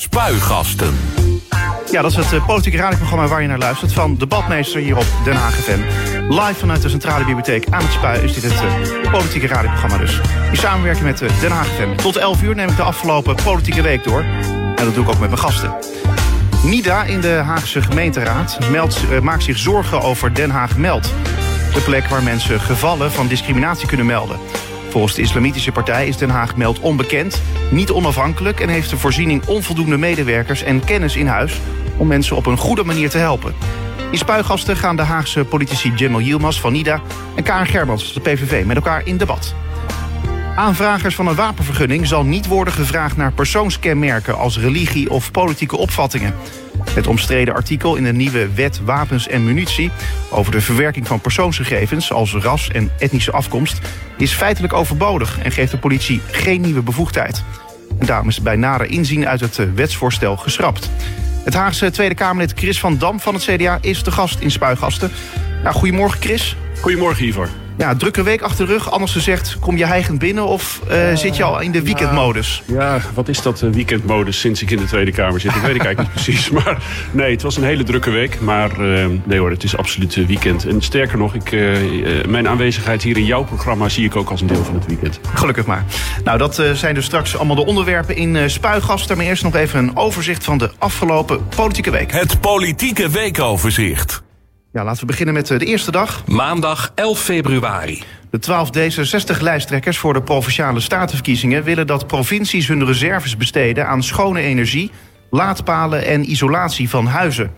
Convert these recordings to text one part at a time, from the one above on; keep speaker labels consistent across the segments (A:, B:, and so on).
A: Spuigasten.
B: Ja, dat is het uh, politieke radioprogramma waar je naar luistert... van Debatmeester hier op Den Haag FM. Live vanuit de Centrale Bibliotheek aan het Spui is dit het uh, politieke radioprogramma dus. In samenwerking met uh, Den Haag FM. Tot 11 uur neem ik de afgelopen politieke week door. En dat doe ik ook met mijn gasten. NIDA in de Haagse gemeenteraad meldt, maakt zich zorgen over Den Haag Meld. De plek waar mensen gevallen van discriminatie kunnen melden. Volgens de Islamitische Partij is Den Haag Meld onbekend, niet onafhankelijk en heeft de voorziening onvoldoende medewerkers en kennis in huis om mensen op een goede manier te helpen. In spuigasten gaan de Haagse politici Jemmel Yilmaz van NIDA en Karen Germans, de PVV, met elkaar in debat. Aanvragers van een wapenvergunning zal niet worden gevraagd naar persoonskenmerken als religie of politieke opvattingen. Het omstreden artikel in de nieuwe wet Wapens en Munitie over de verwerking van persoonsgegevens als ras en etnische afkomst is feitelijk overbodig en geeft de politie geen nieuwe bevoegdheid. En daarom is het bij nader inzien uit het wetsvoorstel geschrapt. Het Haagse Tweede Kamerlid Chris van Dam van het CDA is de gast in Spuigasten. Nou, goedemorgen Chris.
C: Goedemorgen Ivor.
B: Ja, drukke week achter de rug. Anders gezegd, kom je heigend binnen of uh, zit je al in de weekendmodus?
C: Ja, wat is dat uh, weekendmodus sinds ik in de Tweede Kamer zit? Dat weet ik eigenlijk niet precies. Maar nee, het was een hele drukke week. Maar uh, nee hoor, het is absoluut weekend. En sterker nog, ik, mijn aanwezigheid hier in jouw programma zie ik ook als een deel van het weekend.
B: Gelukkig maar. Nou, dat zijn dus straks allemaal de onderwerpen in Spuigasten. Maar eerst nog even een overzicht van de afgelopen politieke week.
A: Het politieke weekoverzicht.
B: Ja, laten we beginnen met de eerste dag.
A: Maandag 11 februari.
B: De 12 D66-lijsttrekkers voor de provinciale statenverkiezingen willen dat provincies hun reserves besteden aan schone energie, laadpalen en isolatie van huizen.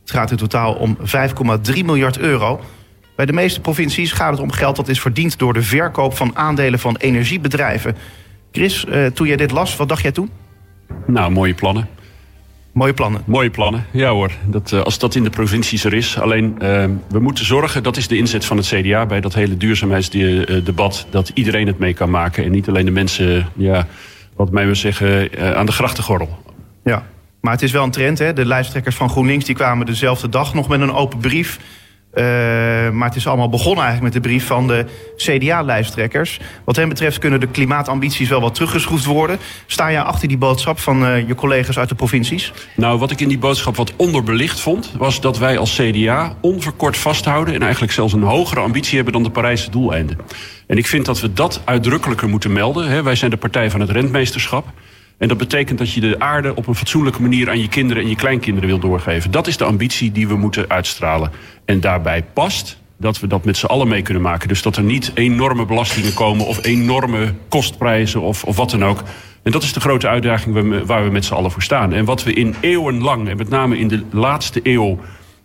B: Het gaat in totaal om 5,3 miljard euro. Bij de meeste provincies gaat het om geld dat is verdiend door de verkoop van aandelen van energiebedrijven. Chris, uh, toen jij dit las, wat dacht jij toen?
C: Nou, mooie plannen.
B: Mooie plannen.
C: Mooie plannen, ja hoor. Dat, uh, als dat in de provincies er is. Alleen, uh, we moeten zorgen, dat is de inzet van het CDA... bij dat hele duurzaamheidsdebat, dat iedereen het mee kan maken... en niet alleen de mensen, ja, wat mij wil zeggen, uh, aan de grachtengordel.
B: Ja, maar het is wel een trend, hè? De lijsttrekkers van GroenLinks die kwamen dezelfde dag nog met een open brief... Uh, maar het is allemaal begonnen eigenlijk met de brief van de CDA-lijsttrekkers. Wat hen betreft kunnen de klimaatambities wel wat teruggeschroefd worden. Sta je achter die boodschap van uh, je collega's uit de provincies?
C: Nou, wat ik in die boodschap wat onderbelicht vond... was dat wij als CDA onverkort vasthouden... en eigenlijk zelfs een hogere ambitie hebben dan de Parijse doeleinden. En ik vind dat we dat uitdrukkelijker moeten melden. Hè. Wij zijn de partij van het rentmeesterschap... En dat betekent dat je de aarde op een fatsoenlijke manier aan je kinderen en je kleinkinderen wil doorgeven. Dat is de ambitie die we moeten uitstralen. En daarbij past dat we dat met z'n allen mee kunnen maken. Dus dat er niet enorme belastingen komen of enorme kostprijzen of, of wat dan ook. En dat is de grote uitdaging waar we met z'n allen voor staan. En wat we in eeuwenlang, en met name in de laatste eeuw,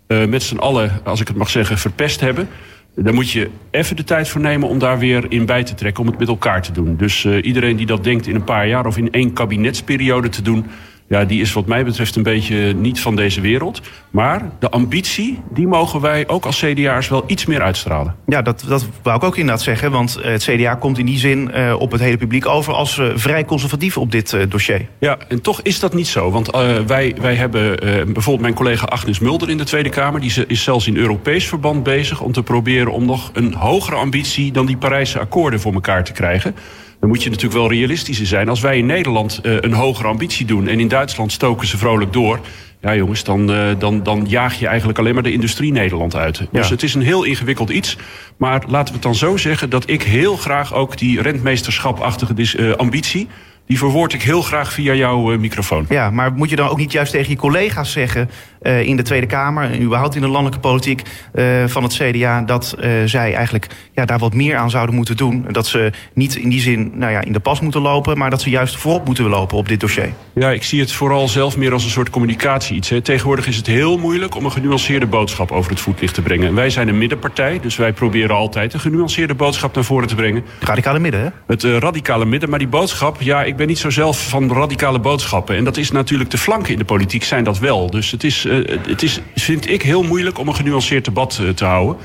C: uh, met z'n allen, als ik het mag zeggen, verpest hebben. Daar moet je even de tijd voor nemen om daar weer in bij te trekken, om het met elkaar te doen. Dus uh, iedereen die dat denkt in een paar jaar of in één kabinetsperiode te doen, ja, die is wat mij betreft een beetje niet van deze wereld. Maar de ambitie, die mogen wij ook als CDA'ers wel iets meer uitstralen.
B: Ja, dat, dat wou ik ook inderdaad zeggen. Want eh, het CDA komt in die zin uh, op het hele publiek over als uh, vrij conservatief op dit dossier.
C: Ja, en toch is dat niet zo. Want wij, wij hebben bijvoorbeeld mijn collega Agnes Mulder in de Tweede Kamer. Die is zelfs in Europees verband bezig om te proberen om nog een hogere ambitie dan die Parijse akkoorden voor elkaar te krijgen dan moet je natuurlijk wel realistischer zijn. Als wij in Nederland uh, een hogere ambitie doen en in Duitsland stoken ze vrolijk door. Ja, jongens, dan, uh, dan, dan jaag je eigenlijk alleen maar de industrie Nederland uit. Ja. Dus het is een heel ingewikkeld iets. Maar laten we het dan zo zeggen dat ik heel graag ook die rentmeesterschapachtige uh, ambitie die verwoord ik heel graag via jouw uh, microfoon.
B: Ja, maar moet je dan ook niet juist tegen je collega's zeggen uh, in de Tweede Kamer en überhaupt in de landelijke politiek uh, van het CDA dat zij eigenlijk ja, daar wat meer aan zouden moeten doen? Dat ze niet in die zin nou ja, in de pas moeten lopen, maar dat ze juist voorop moeten lopen op dit dossier.
C: Ja, ik zie het vooral zelf meer als een soort communicatie iets. Hè. Tegenwoordig is het heel moeilijk om een genuanceerde boodschap over het voetlicht te brengen. En wij zijn een middenpartij, dus wij proberen altijd een genuanceerde boodschap naar voren te brengen.
B: Het radicale midden, hè?
C: Het radicale midden, maar die boodschap, ja, ik ben niet zo zelf van radicale boodschappen. En dat is natuurlijk de flanken in de politiek zijn dat wel. Dus het is, uh, het is vind ik, heel moeilijk om een genuanceerd debat uh, te houden.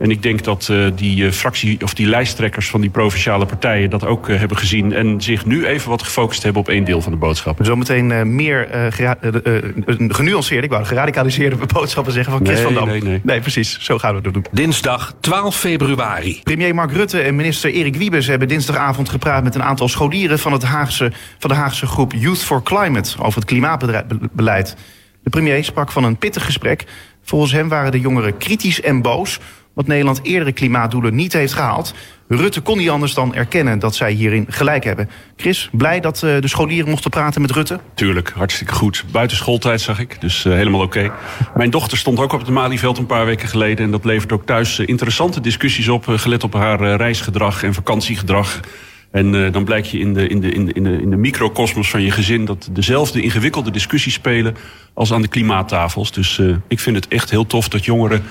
C: En ik denk dat uh, die uh, fractie of die lijsttrekkers van die provinciale partijen dat ook uh, hebben gezien. En zich nu even wat gefocust hebben op één deel van de boodschappen.
B: Zometeen meer genuanceerde, ik wou geradicaliseerde boodschappen zeggen van Chris
C: nee,
B: van Dam.
C: Nee, nee.
B: nee, precies. Zo gaan we het doen.
A: Dinsdag 12 februari.
B: Premier Mark Rutte en minister Erik Wiebes hebben dinsdagavond gepraat met een aantal scholieren van, het Haagse, van de Haagse groep Youth for Climate over het klimaatbeleid. De premier sprak van een pittig gesprek. Volgens hem waren de jongeren kritisch en boos wat Nederland eerdere klimaatdoelen niet heeft gehaald. Rutte kon niet anders dan erkennen dat zij hierin gelijk hebben. Chris, blij dat uh, de scholieren mochten praten met Rutte?
C: Tuurlijk, hartstikke goed. Buiten schooltijd zag ik, dus uh, helemaal oké. Mijn dochter stond ook op het Malieveld een paar weken geleden... en dat levert ook thuis uh, interessante discussies op... gelet op haar reisgedrag en vakantiegedrag... En dan blijkt je in de, in, de, in, de, in, de, in de microcosmos van je gezin... dat dezelfde ingewikkelde discussies spelen als aan de klimaattafels. Dus ik vind het echt heel tof dat jongeren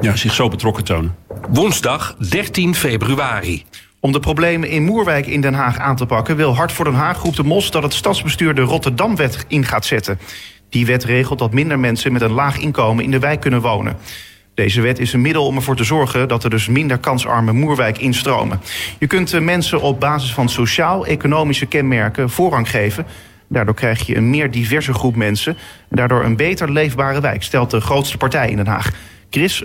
C: ja, zich zo betrokken tonen.
A: Woensdag 13 februari.
B: Om de problemen in Moerwijk in Den Haag aan te pakken... wil Hart voor Den Haag groep de Mos dat het stadsbestuur de Rotterdamwet in gaat zetten. Die wet regelt dat minder mensen met een laag inkomen in de wijk kunnen wonen. Deze wet is een middel om ervoor te zorgen dat er dus minder kansarme Moerwijk instromen. Je kunt mensen op basis van sociaal-economische kenmerken voorrang geven. Daardoor krijg je een meer diverse groep mensen en daardoor een beter leefbare wijk, stelt de grootste partij in Den Haag.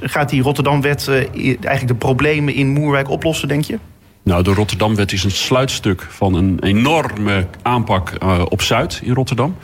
B: Gaat die Rotterdamwet uh, eigenlijk de problemen in Moerwijk oplossen, denk je?
C: Nou, de Rotterdamwet is een sluitstuk van een enorme aanpak uh, op Zuid in Rotterdam.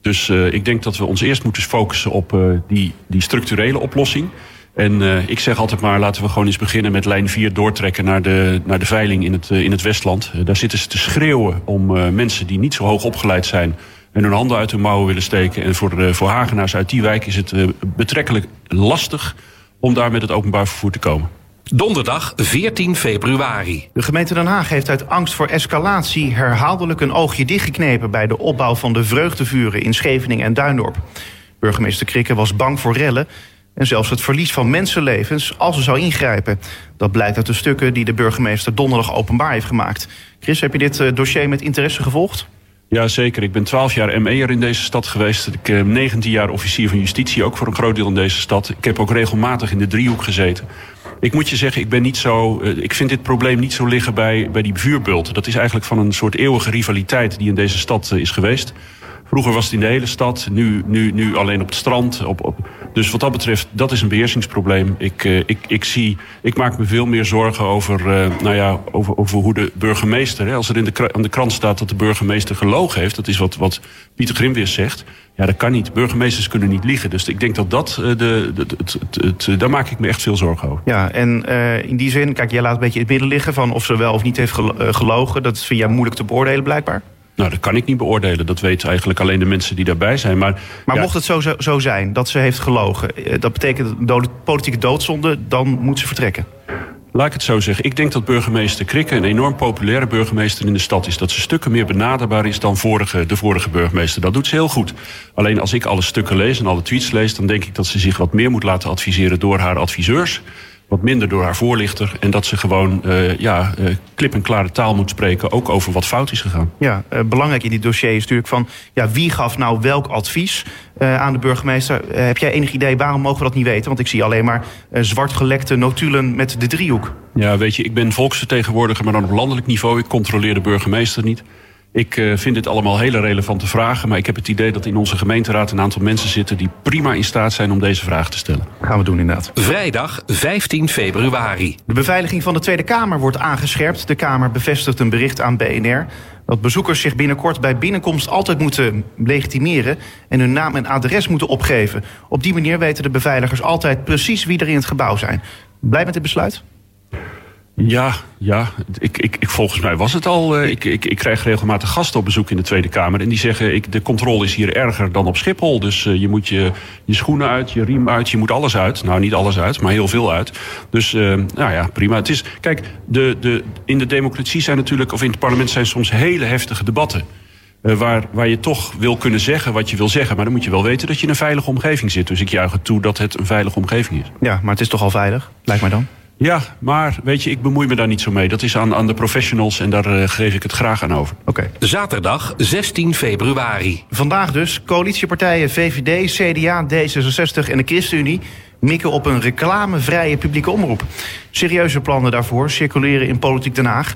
C: Dus uh, ik denk dat we ons eerst moeten focussen op die, die structurele oplossing. En ik zeg altijd maar, laten we gewoon eens beginnen met lijn 4 doortrekken naar de, naar de veiling in het, in het Westland. Daar zitten ze te schreeuwen om mensen die niet zo hoog opgeleid zijn en hun handen uit hun mouwen willen steken. En voor, voor Hagenaars uit die wijk is het betrekkelijk lastig om daar met het openbaar vervoer te komen.
A: Donderdag 14 februari.
B: De gemeente Den Haag heeft uit angst voor escalatie herhaaldelijk een oogje dichtgeknepen bij de opbouw van de vreugdevuren in Scheveningen en Duindorp. Burgemeester Krikke was bang voor rellen en zelfs het verlies van mensenlevens als ze zou ingrijpen. Dat blijkt uit de stukken die de burgemeester donderdag openbaar heeft gemaakt. Chris, heb je dit dossier met interesse gevolgd?
C: Ja, zeker. Ik ben 12 jaar ME'er in deze stad geweest. Ik heb 19 jaar officier van justitie, ook voor een groot deel in deze stad. Ik heb ook regelmatig in de driehoek gezeten. Ik moet je zeggen, ik ben niet zo. Ik vind dit probleem niet zo liggen bij, bij die vuurbult. Dat is eigenlijk van een soort eeuwige rivaliteit die in deze stad is geweest. Vroeger was het in de hele stad, nu, nu, nu alleen op het strand. Op, op. Dus wat dat betreft, dat is een beheersingsprobleem. Ik, uh, ik, ik, zie, ik maak me veel meer zorgen over, uh, nou ja, over, over hoe de burgemeester... Hè, als er in de, aan de krant staat dat de burgemeester gelogen heeft... dat is wat, wat Pieter Grimweers zegt... Ja, dat kan niet. Burgemeesters kunnen niet liegen. Dus ik denk dat dat, uh, de, de, het, het, het, daar maak ik me echt veel zorgen over.
B: Ja, en in die zin, kijk, jij laat een beetje in het midden liggen... van of ze wel of niet heeft gelogen. Dat vind jij moeilijk te beoordelen blijkbaar.
C: Nou, dat kan ik niet beoordelen. Dat weten eigenlijk alleen de mensen die daarbij zijn. Maar,
B: maar ja. mocht het zo, zo, zijn dat ze heeft gelogen... dat betekent dood, politieke doodzonde, dan moet ze vertrekken.
C: Laat ik het zo zeggen. Ik denk dat burgemeester Krikke een enorm populaire burgemeester in de stad is. Dat ze stukken meer benaderbaar is dan vorige, de vorige burgemeester. Dat doet ze heel goed. Alleen als ik alle stukken lees en alle tweets lees... dan denk ik dat ze zich wat meer moet laten adviseren door haar adviseurs wat minder door haar voorlichter. En dat ze gewoon uh, ja, uh, klip en klare taal moet spreken, ook over wat fout is gegaan.
B: Ja, uh, belangrijk in dit dossier is natuurlijk van ja, wie gaf nou welk advies aan de burgemeester. heb jij enig idee waarom mogen we dat niet weten? Want ik zie alleen maar zwart gelekte notulen met de driehoek.
C: Ja, weet je, ik ben volksvertegenwoordiger, maar dan op landelijk niveau. Ik controleer de burgemeester niet. Ik uh, vind dit allemaal hele relevante vragen. Maar ik heb het idee dat in onze gemeenteraad een aantal mensen zitten... die prima in staat zijn om deze vraag te stellen.
B: Gaan we doen inderdaad.
A: Vrijdag 15 februari.
B: De beveiliging van de Tweede Kamer wordt aangescherpt. De Kamer bevestigt een bericht aan BNR... dat bezoekers zich binnenkort bij binnenkomst altijd moeten legitimeren... en hun naam en adres moeten opgeven. Op die manier weten de beveiligers altijd precies wie er in het gebouw zijn. Blij met dit besluit?
C: Ja, ja. Ik, ik, ik, volgens mij was het al. Uh, ik, ik, ik krijg regelmatig gasten op bezoek in de Tweede Kamer. En die zeggen, ik, de controle is hier erger dan op Schiphol. Dus uh, je moet je, je schoenen uit, je riem uit, je moet alles uit. Nou, niet alles uit, maar heel veel uit. Dus, uh, nou ja, prima. Het is, kijk, de, de, in de democratie zijn natuurlijk, of in het parlement zijn soms hele heftige debatten. waar, waar je toch wil kunnen zeggen wat je wil zeggen. Maar dan moet je wel weten dat je in een veilige omgeving zit. Dus ik juich het toe dat het een veilige omgeving is.
B: Ja, maar het is toch al veilig, lijkt mij dan?
C: Ja, maar weet je, ik bemoei me daar niet zo mee. Dat is aan, aan de professionals en daar uh, geef ik het graag aan over.
B: Oké.
A: Zaterdag 16 februari.
B: Vandaag dus coalitiepartijen VVD, CDA, D66 en de ChristenUnie mikken op een reclamevrije publieke omroep. Serieuze plannen daarvoor circuleren in Politiek Den Haag.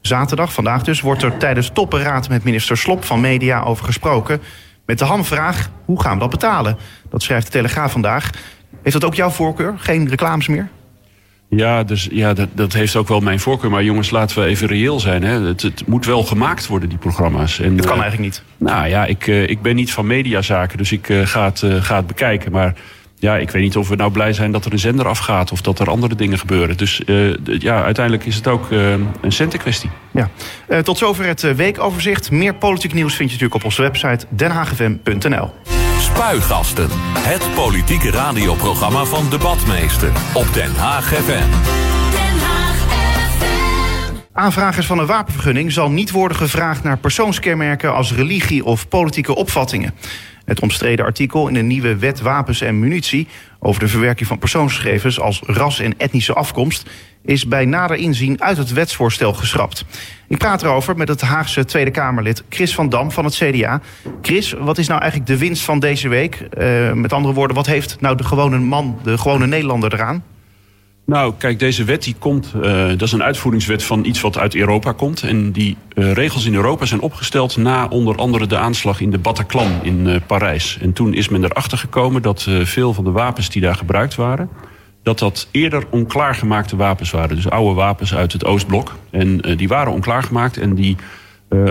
B: Zaterdag, vandaag dus, wordt er tijdens toppenraad met minister Slop van Media over gesproken. Met de hamvraag, hoe gaan we dat betalen? Dat schrijft de Telegraaf vandaag. Heeft dat ook jouw voorkeur? Geen reclames meer?
C: Ja, dus, ja dat, dat heeft ook wel mijn voorkeur. Maar jongens, laten we even reëel zijn. Hè. Het, het moet wel gemaakt worden, die programma's.
B: En, het kan uh, eigenlijk niet.
C: Nou ja, ik, uh, ik ben niet van mediazaken, dus ik uh, ga, het, ga het bekijken. Maar ja, ik weet niet of we nou blij zijn dat er een zender afgaat... of dat er andere dingen gebeuren. Dus ja, uiteindelijk is het ook een centenkwestie.
B: Ja. tot zover het weekoverzicht. Meer politiek nieuws vind je natuurlijk op onze website denhagfm.nl.
D: Spuigasten. Het politieke radioprogramma van Debatmeester. Op Den Haag FM.
B: Aanvragers van een wapenvergunning zal niet worden gevraagd naar persoonskenmerken als religie of politieke opvattingen. Het omstreden artikel in de nieuwe wet wapens en munitie over de verwerking van persoonsgegevens als ras en etnische afkomst is bij nader inzien uit het wetsvoorstel geschrapt. Ik praat erover met het Haagse Tweede Kamerlid Chris van Dam van het CDA. Chris, wat is nou eigenlijk de winst van deze week? Uh, met andere woorden, wat heeft nou de gewone man, de gewone Nederlander eraan?
C: Nou, kijk, deze wet die komt, uh, dat is een uitvoeringswet van iets wat uit Europa komt. En die uh, regels in Europa zijn opgesteld na onder andere de aanslag in de Bataclan in uh, Parijs. En toen is men erachter gekomen dat veel van de wapens die daar gebruikt waren, dat dat eerder onklaargemaakte wapens waren. Dus oude wapens uit het Oostblok. En die waren onklaargemaakt en die,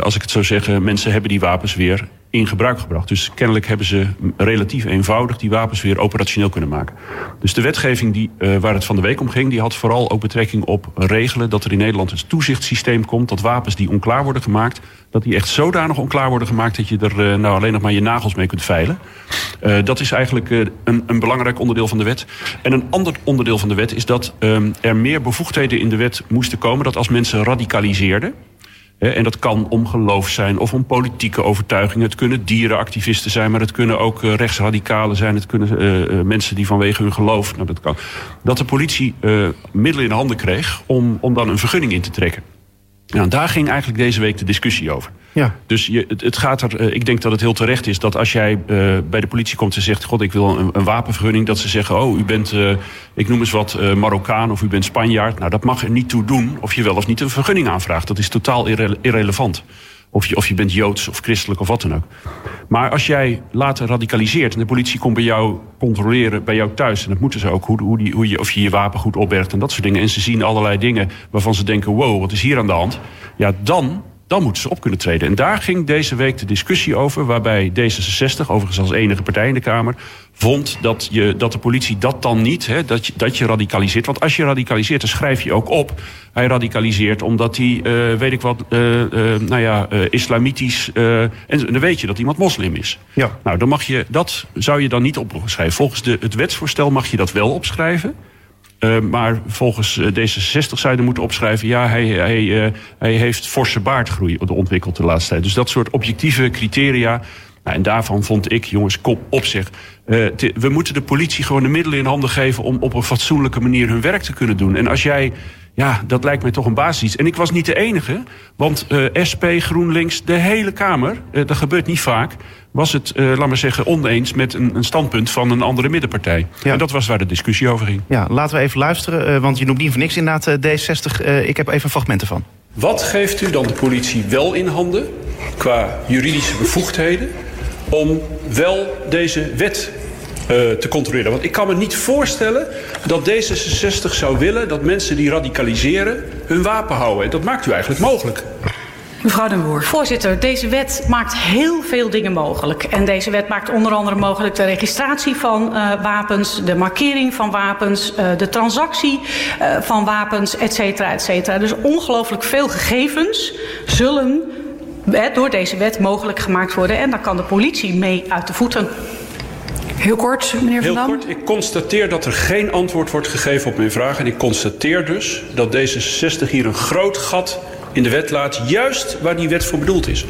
C: als ik het zo zeggen, mensen hebben die wapens weer in gebruik gebracht. Dus kennelijk hebben ze relatief eenvoudig die wapens weer operationeel kunnen maken. Dus de wetgeving die, uh, waar het van de week om ging, die had vooral ook betrekking op regelen dat er in Nederland een toezichtssysteem komt dat wapens die onklaar worden gemaakt, dat die echt zodanig onklaar worden gemaakt dat je er uh, nou alleen nog maar je nagels mee kunt veilen. Uh, dat is eigenlijk een, een, belangrijk onderdeel van de wet. En een ander onderdeel van de wet is dat um, er meer bevoegdheden in de wet moesten komen dat als mensen radicaliseerden en dat kan om geloof zijn of om politieke overtuigingen. Het kunnen dierenactivisten zijn, maar het kunnen ook uh, rechtsradicalen zijn. Het kunnen uh, mensen die vanwege hun geloof. Nou, dat kan. Dat de politie middelen in handen kreeg om, om dan een vergunning in te trekken. Nou, daar ging eigenlijk deze week de discussie over. Ja. Dus je, het, het, gaat er, ik denk dat het heel terecht is dat als jij uh, bij de politie komt en zegt: God, ik wil een, een wapenvergunning, dat ze zeggen: Oh, u bent, uh, ik noem eens wat, Marokkaan of u bent Spanjaard. Nou, dat mag er niet toe doen of je wel of niet een vergunning aanvraagt. Dat is totaal irre irrelevant. Of je, of je bent joods of christelijk of wat dan ook. Maar als jij later radicaliseert en de politie komt bij jou controleren, bij jou thuis, en dat moeten ze ook, hoe, hoe, die, hoe je, of je je wapen goed opbergt en dat soort dingen. En ze zien allerlei dingen waarvan ze denken: wow, wat is hier aan de hand? Ja, dan dan moeten ze op kunnen treden. En daar ging deze week de discussie over, waarbij D66, overigens als enige partij in de Kamer, vond dat, je, dat de politie dat dan niet, hè, dat, je, dat je radicaliseert. Want als je radicaliseert, dan schrijf je ook op. Hij radicaliseert omdat hij, uh, weet ik wat, uh, uh, nou ja, islamitisch. en dan weet je dat iemand moslim is. Ja. Nou, dan mag je, dat zou je dan niet opschrijven. Volgens de, het wetsvoorstel mag je dat wel opschrijven. Uh, maar volgens D66 zou je moeten opschrijven... ja, hij, hij, uh, hij heeft forse baardgroei ontwikkeld de laatste tijd. Dus dat soort objectieve criteria... Nou, en daarvan vond ik, jongens, op zich. We moeten de politie gewoon de middelen in handen geven... om op een fatsoenlijke manier hun werk te kunnen doen. En als jij ja, dat lijkt mij toch een basis. En ik was niet de enige, want uh, SP, GroenLinks, de hele Kamer, uh, dat gebeurt niet vaak, was het, uh, laat maar zeggen, oneens met een, een standpunt van een andere middenpartij. Ja. En dat was waar de discussie over ging.
B: Ja, laten we even luisteren, want je noemt niet voor niks inderdaad D60. ik heb even fragmenten van.
E: Wat geeft u dan de politie wel in handen, qua juridische bevoegdheden, om wel deze wet uh, te controleren. Want ik kan me niet voorstellen dat D66 zou willen dat mensen die radicaliseren hun wapen houden. En dat maakt u eigenlijk mogelijk.
F: Mevrouw Den Boer. Voorzitter, deze wet maakt heel veel dingen mogelijk. En deze wet maakt onder andere mogelijk de registratie van uh, wapens, de markering van wapens, uh, de transactie uh, van wapens, et cetera, et cetera. Dus ongelooflijk veel gegevens zullen door deze wet mogelijk gemaakt worden. En daar kan de politie mee uit de voeten.
E: Heel kort, meneer Van Dam. Heel kort. Ik constateer dat er geen antwoord wordt gegeven op mijn vraag. En ik constateer dus dat D66 hier een groot gat in de wet laat, juist waar die wet voor bedoeld is.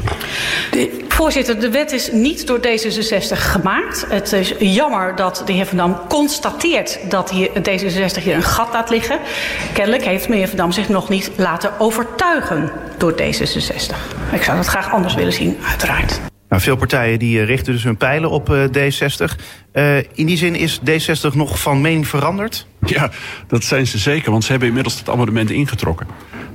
F: De, Voorzitter, de wet is niet door D66 gemaakt. Het is jammer dat de heer Van Dam constateert dat hier, D66 hier een gat laat liggen. Kennelijk heeft meneer Van Dam zich nog niet laten overtuigen door D66. Ik zou dat graag anders willen zien, uiteraard.
B: Nou, veel partijen die richten dus hun pijlen op uh, D60. Uh, in die zin is D60 nog van mening veranderd?
C: Ja, dat zijn ze zeker, want ze hebben inmiddels het amendement ingetrokken.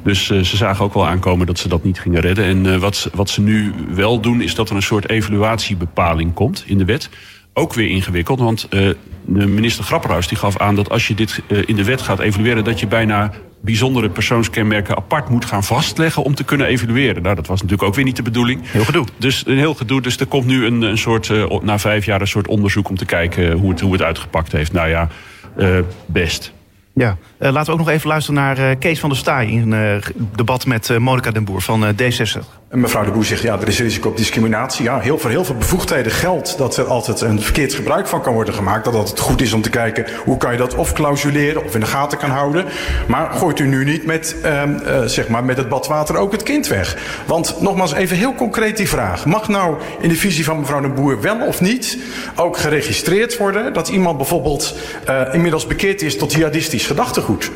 C: Dus uh, ze zagen ook wel aankomen dat ze dat niet gingen redden. En uh, wat, wat ze nu wel doen, is dat er een soort evaluatiebepaling komt in de wet. Ook weer ingewikkeld, want de minister Grapperhaus die gaf aan dat als je dit in de wet gaat evalueren, dat je bijna bijzondere persoonskenmerken apart moet gaan vastleggen om te kunnen evalueren. Nou, dat was natuurlijk ook weer niet de bedoeling.
B: Heel gedoe.
C: Dus een heel gedoe. Dus er komt nu een, een soort, na vijf jaar, een soort onderzoek om te kijken hoe het, hoe het uitgepakt heeft. Nou ja, best.
B: Ja, uh, laten we ook nog even luisteren naar uh, Kees van der Staaij in een uh, debat met uh, Monica den Boer van D60.
G: Mevrouw de Boer zegt, ja, er is risico op discriminatie. Ja, heel, voor heel veel bevoegdheden geldt dat er altijd een verkeerd gebruik van kan worden gemaakt. Dat het goed is om te kijken hoe kan je dat of clausuleren of in de gaten kan houden. Maar gooit u nu niet met, zeg maar, met het badwater ook het kind weg. Want nogmaals, even heel concreet die vraag. Mag nou in de visie van mevrouw de Boer wel of niet ook geregistreerd worden dat iemand bijvoorbeeld inmiddels bekeerd is tot jihadistisch gedachtegoed.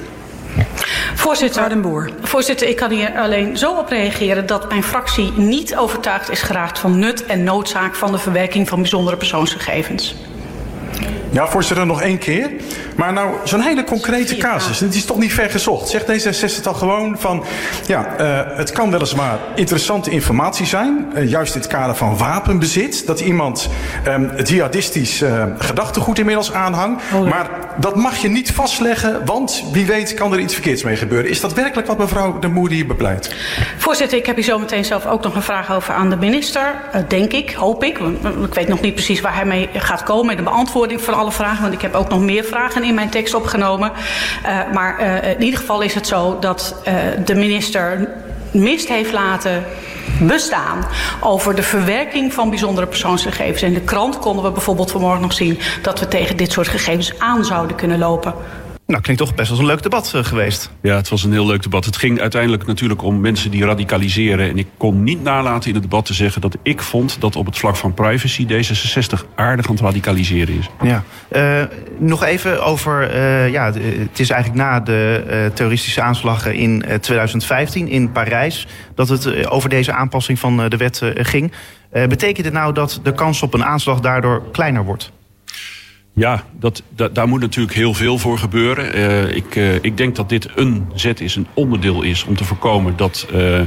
F: Voorzitter, voorzitter, ik kan hier alleen zo op reageren dat mijn fractie niet overtuigd is geraakt van nut en noodzaak van de verwerking van bijzondere persoonsgegevens.
G: Ja, voorzitter, nog één keer. Maar nou, zo'n hele concrete casus, dit is toch niet ver gezocht. Zegt D66 al gewoon van, ja, uh, het kan weliswaar interessante informatie zijn, uh, juist in het kader van wapenbezit, dat iemand um, het jihadistisch uh, gedachtegoed inmiddels aanhangt. Oh, maar dat mag je niet vastleggen, want wie weet kan er iets verkeerds mee gebeuren. Is dat werkelijk wat mevrouw de Moer hier bepleit?
F: Voorzitter, ik heb hier zo meteen zelf ook nog een vraag over aan de minister, denk ik, hoop ik. Ik weet nog niet precies waar hij mee gaat komen, met de beantwoording van alle vragen, want ik heb ook nog meer vragen in mijn tekst opgenomen. Uh, maar uh, in ieder geval is het zo dat uh, de minister mist heeft laten bestaan over de verwerking van bijzondere persoonsgegevens. In de krant konden we bijvoorbeeld vanmorgen nog zien dat we tegen dit soort gegevens aan zouden kunnen lopen.
B: Nou, klinkt toch best als een leuk debat uh, geweest.
C: Ja, het was een heel leuk debat. Het ging uiteindelijk natuurlijk om mensen die radicaliseren. En ik kon niet nalaten in het debat te zeggen dat ik vond dat op het vlak van privacy D66 aardig aan het radicaliseren is.
B: Ja, uh, nog even over. Uh, ja, het is eigenlijk na de terroristische aanslagen in 2015 in Parijs dat het over deze aanpassing van de wet ging. betekent het nou dat de kans op een aanslag daardoor kleiner wordt?
C: Ja, dat, daar moet natuurlijk heel veel voor gebeuren. Uh, ik, uh, ik denk dat dit een zet is, een onderdeel is om te voorkomen dat, uh,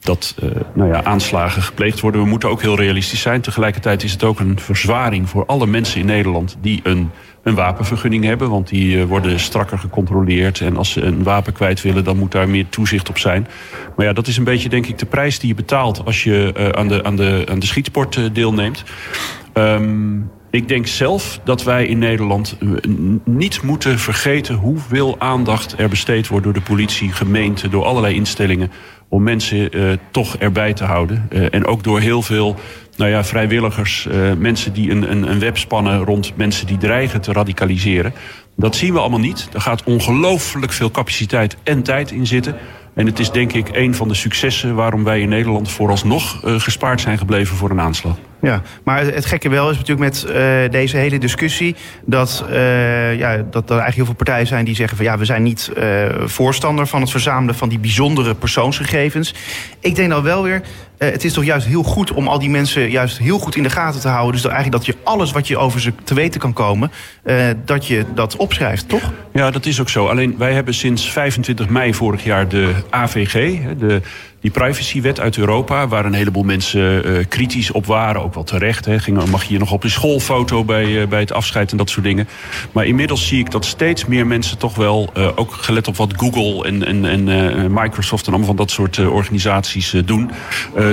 C: dat nou ja, aanslagen gepleegd worden. We moeten ook heel realistisch zijn. Tegelijkertijd is het ook een verzwaring voor alle mensen in Nederland die een, een wapenvergunning hebben. Want die worden strakker gecontroleerd. En als ze een wapen kwijt willen, dan moet daar meer toezicht op zijn. Maar ja, dat is een beetje denk ik de prijs die je betaalt als je aan, de, aan, de, aan de schietsport deelneemt. Um, ik denk zelf dat wij in Nederland niet moeten vergeten hoeveel aandacht er besteed wordt door de politie, gemeente, door allerlei instellingen om mensen uh, toch erbij te houden. Uh, en ook door heel veel nou ja, vrijwilligers, mensen die een, een, een web spannen rond mensen die dreigen te radicaliseren. Dat zien we allemaal niet. Er gaat ongelooflijk veel capaciteit en tijd in zitten. En het is denk ik een van de successen waarom wij in Nederland vooralsnog gespaard zijn gebleven voor een aanslag.
B: Ja, maar het gekke wel is natuurlijk met uh, deze hele discussie dat, uh, ja, dat er eigenlijk heel veel partijen zijn die zeggen van ja, we zijn niet uh, voorstander van het verzamelen van die bijzondere persoonsgegevens. Ik denk dan wel weer, het is toch juist heel goed om al die mensen juist heel goed in de gaten te houden. Dus dat eigenlijk dat je alles wat je over ze te weten kan komen, dat je dat opschrijft, toch?
C: Ja, dat is ook zo. Alleen wij hebben sinds 25 mei vorig jaar de AVG, de die privacywet uit Europa, waar een heleboel mensen uh, kritisch op waren, ook wel terecht. Hè. Ging, mag je hier nog op een schoolfoto bij, uh, bij het afscheid en dat soort dingen. Maar inmiddels zie ik dat steeds meer mensen toch wel, uh, ook gelet op wat Google en, en, en Microsoft en allemaal van dat soort organisaties doen,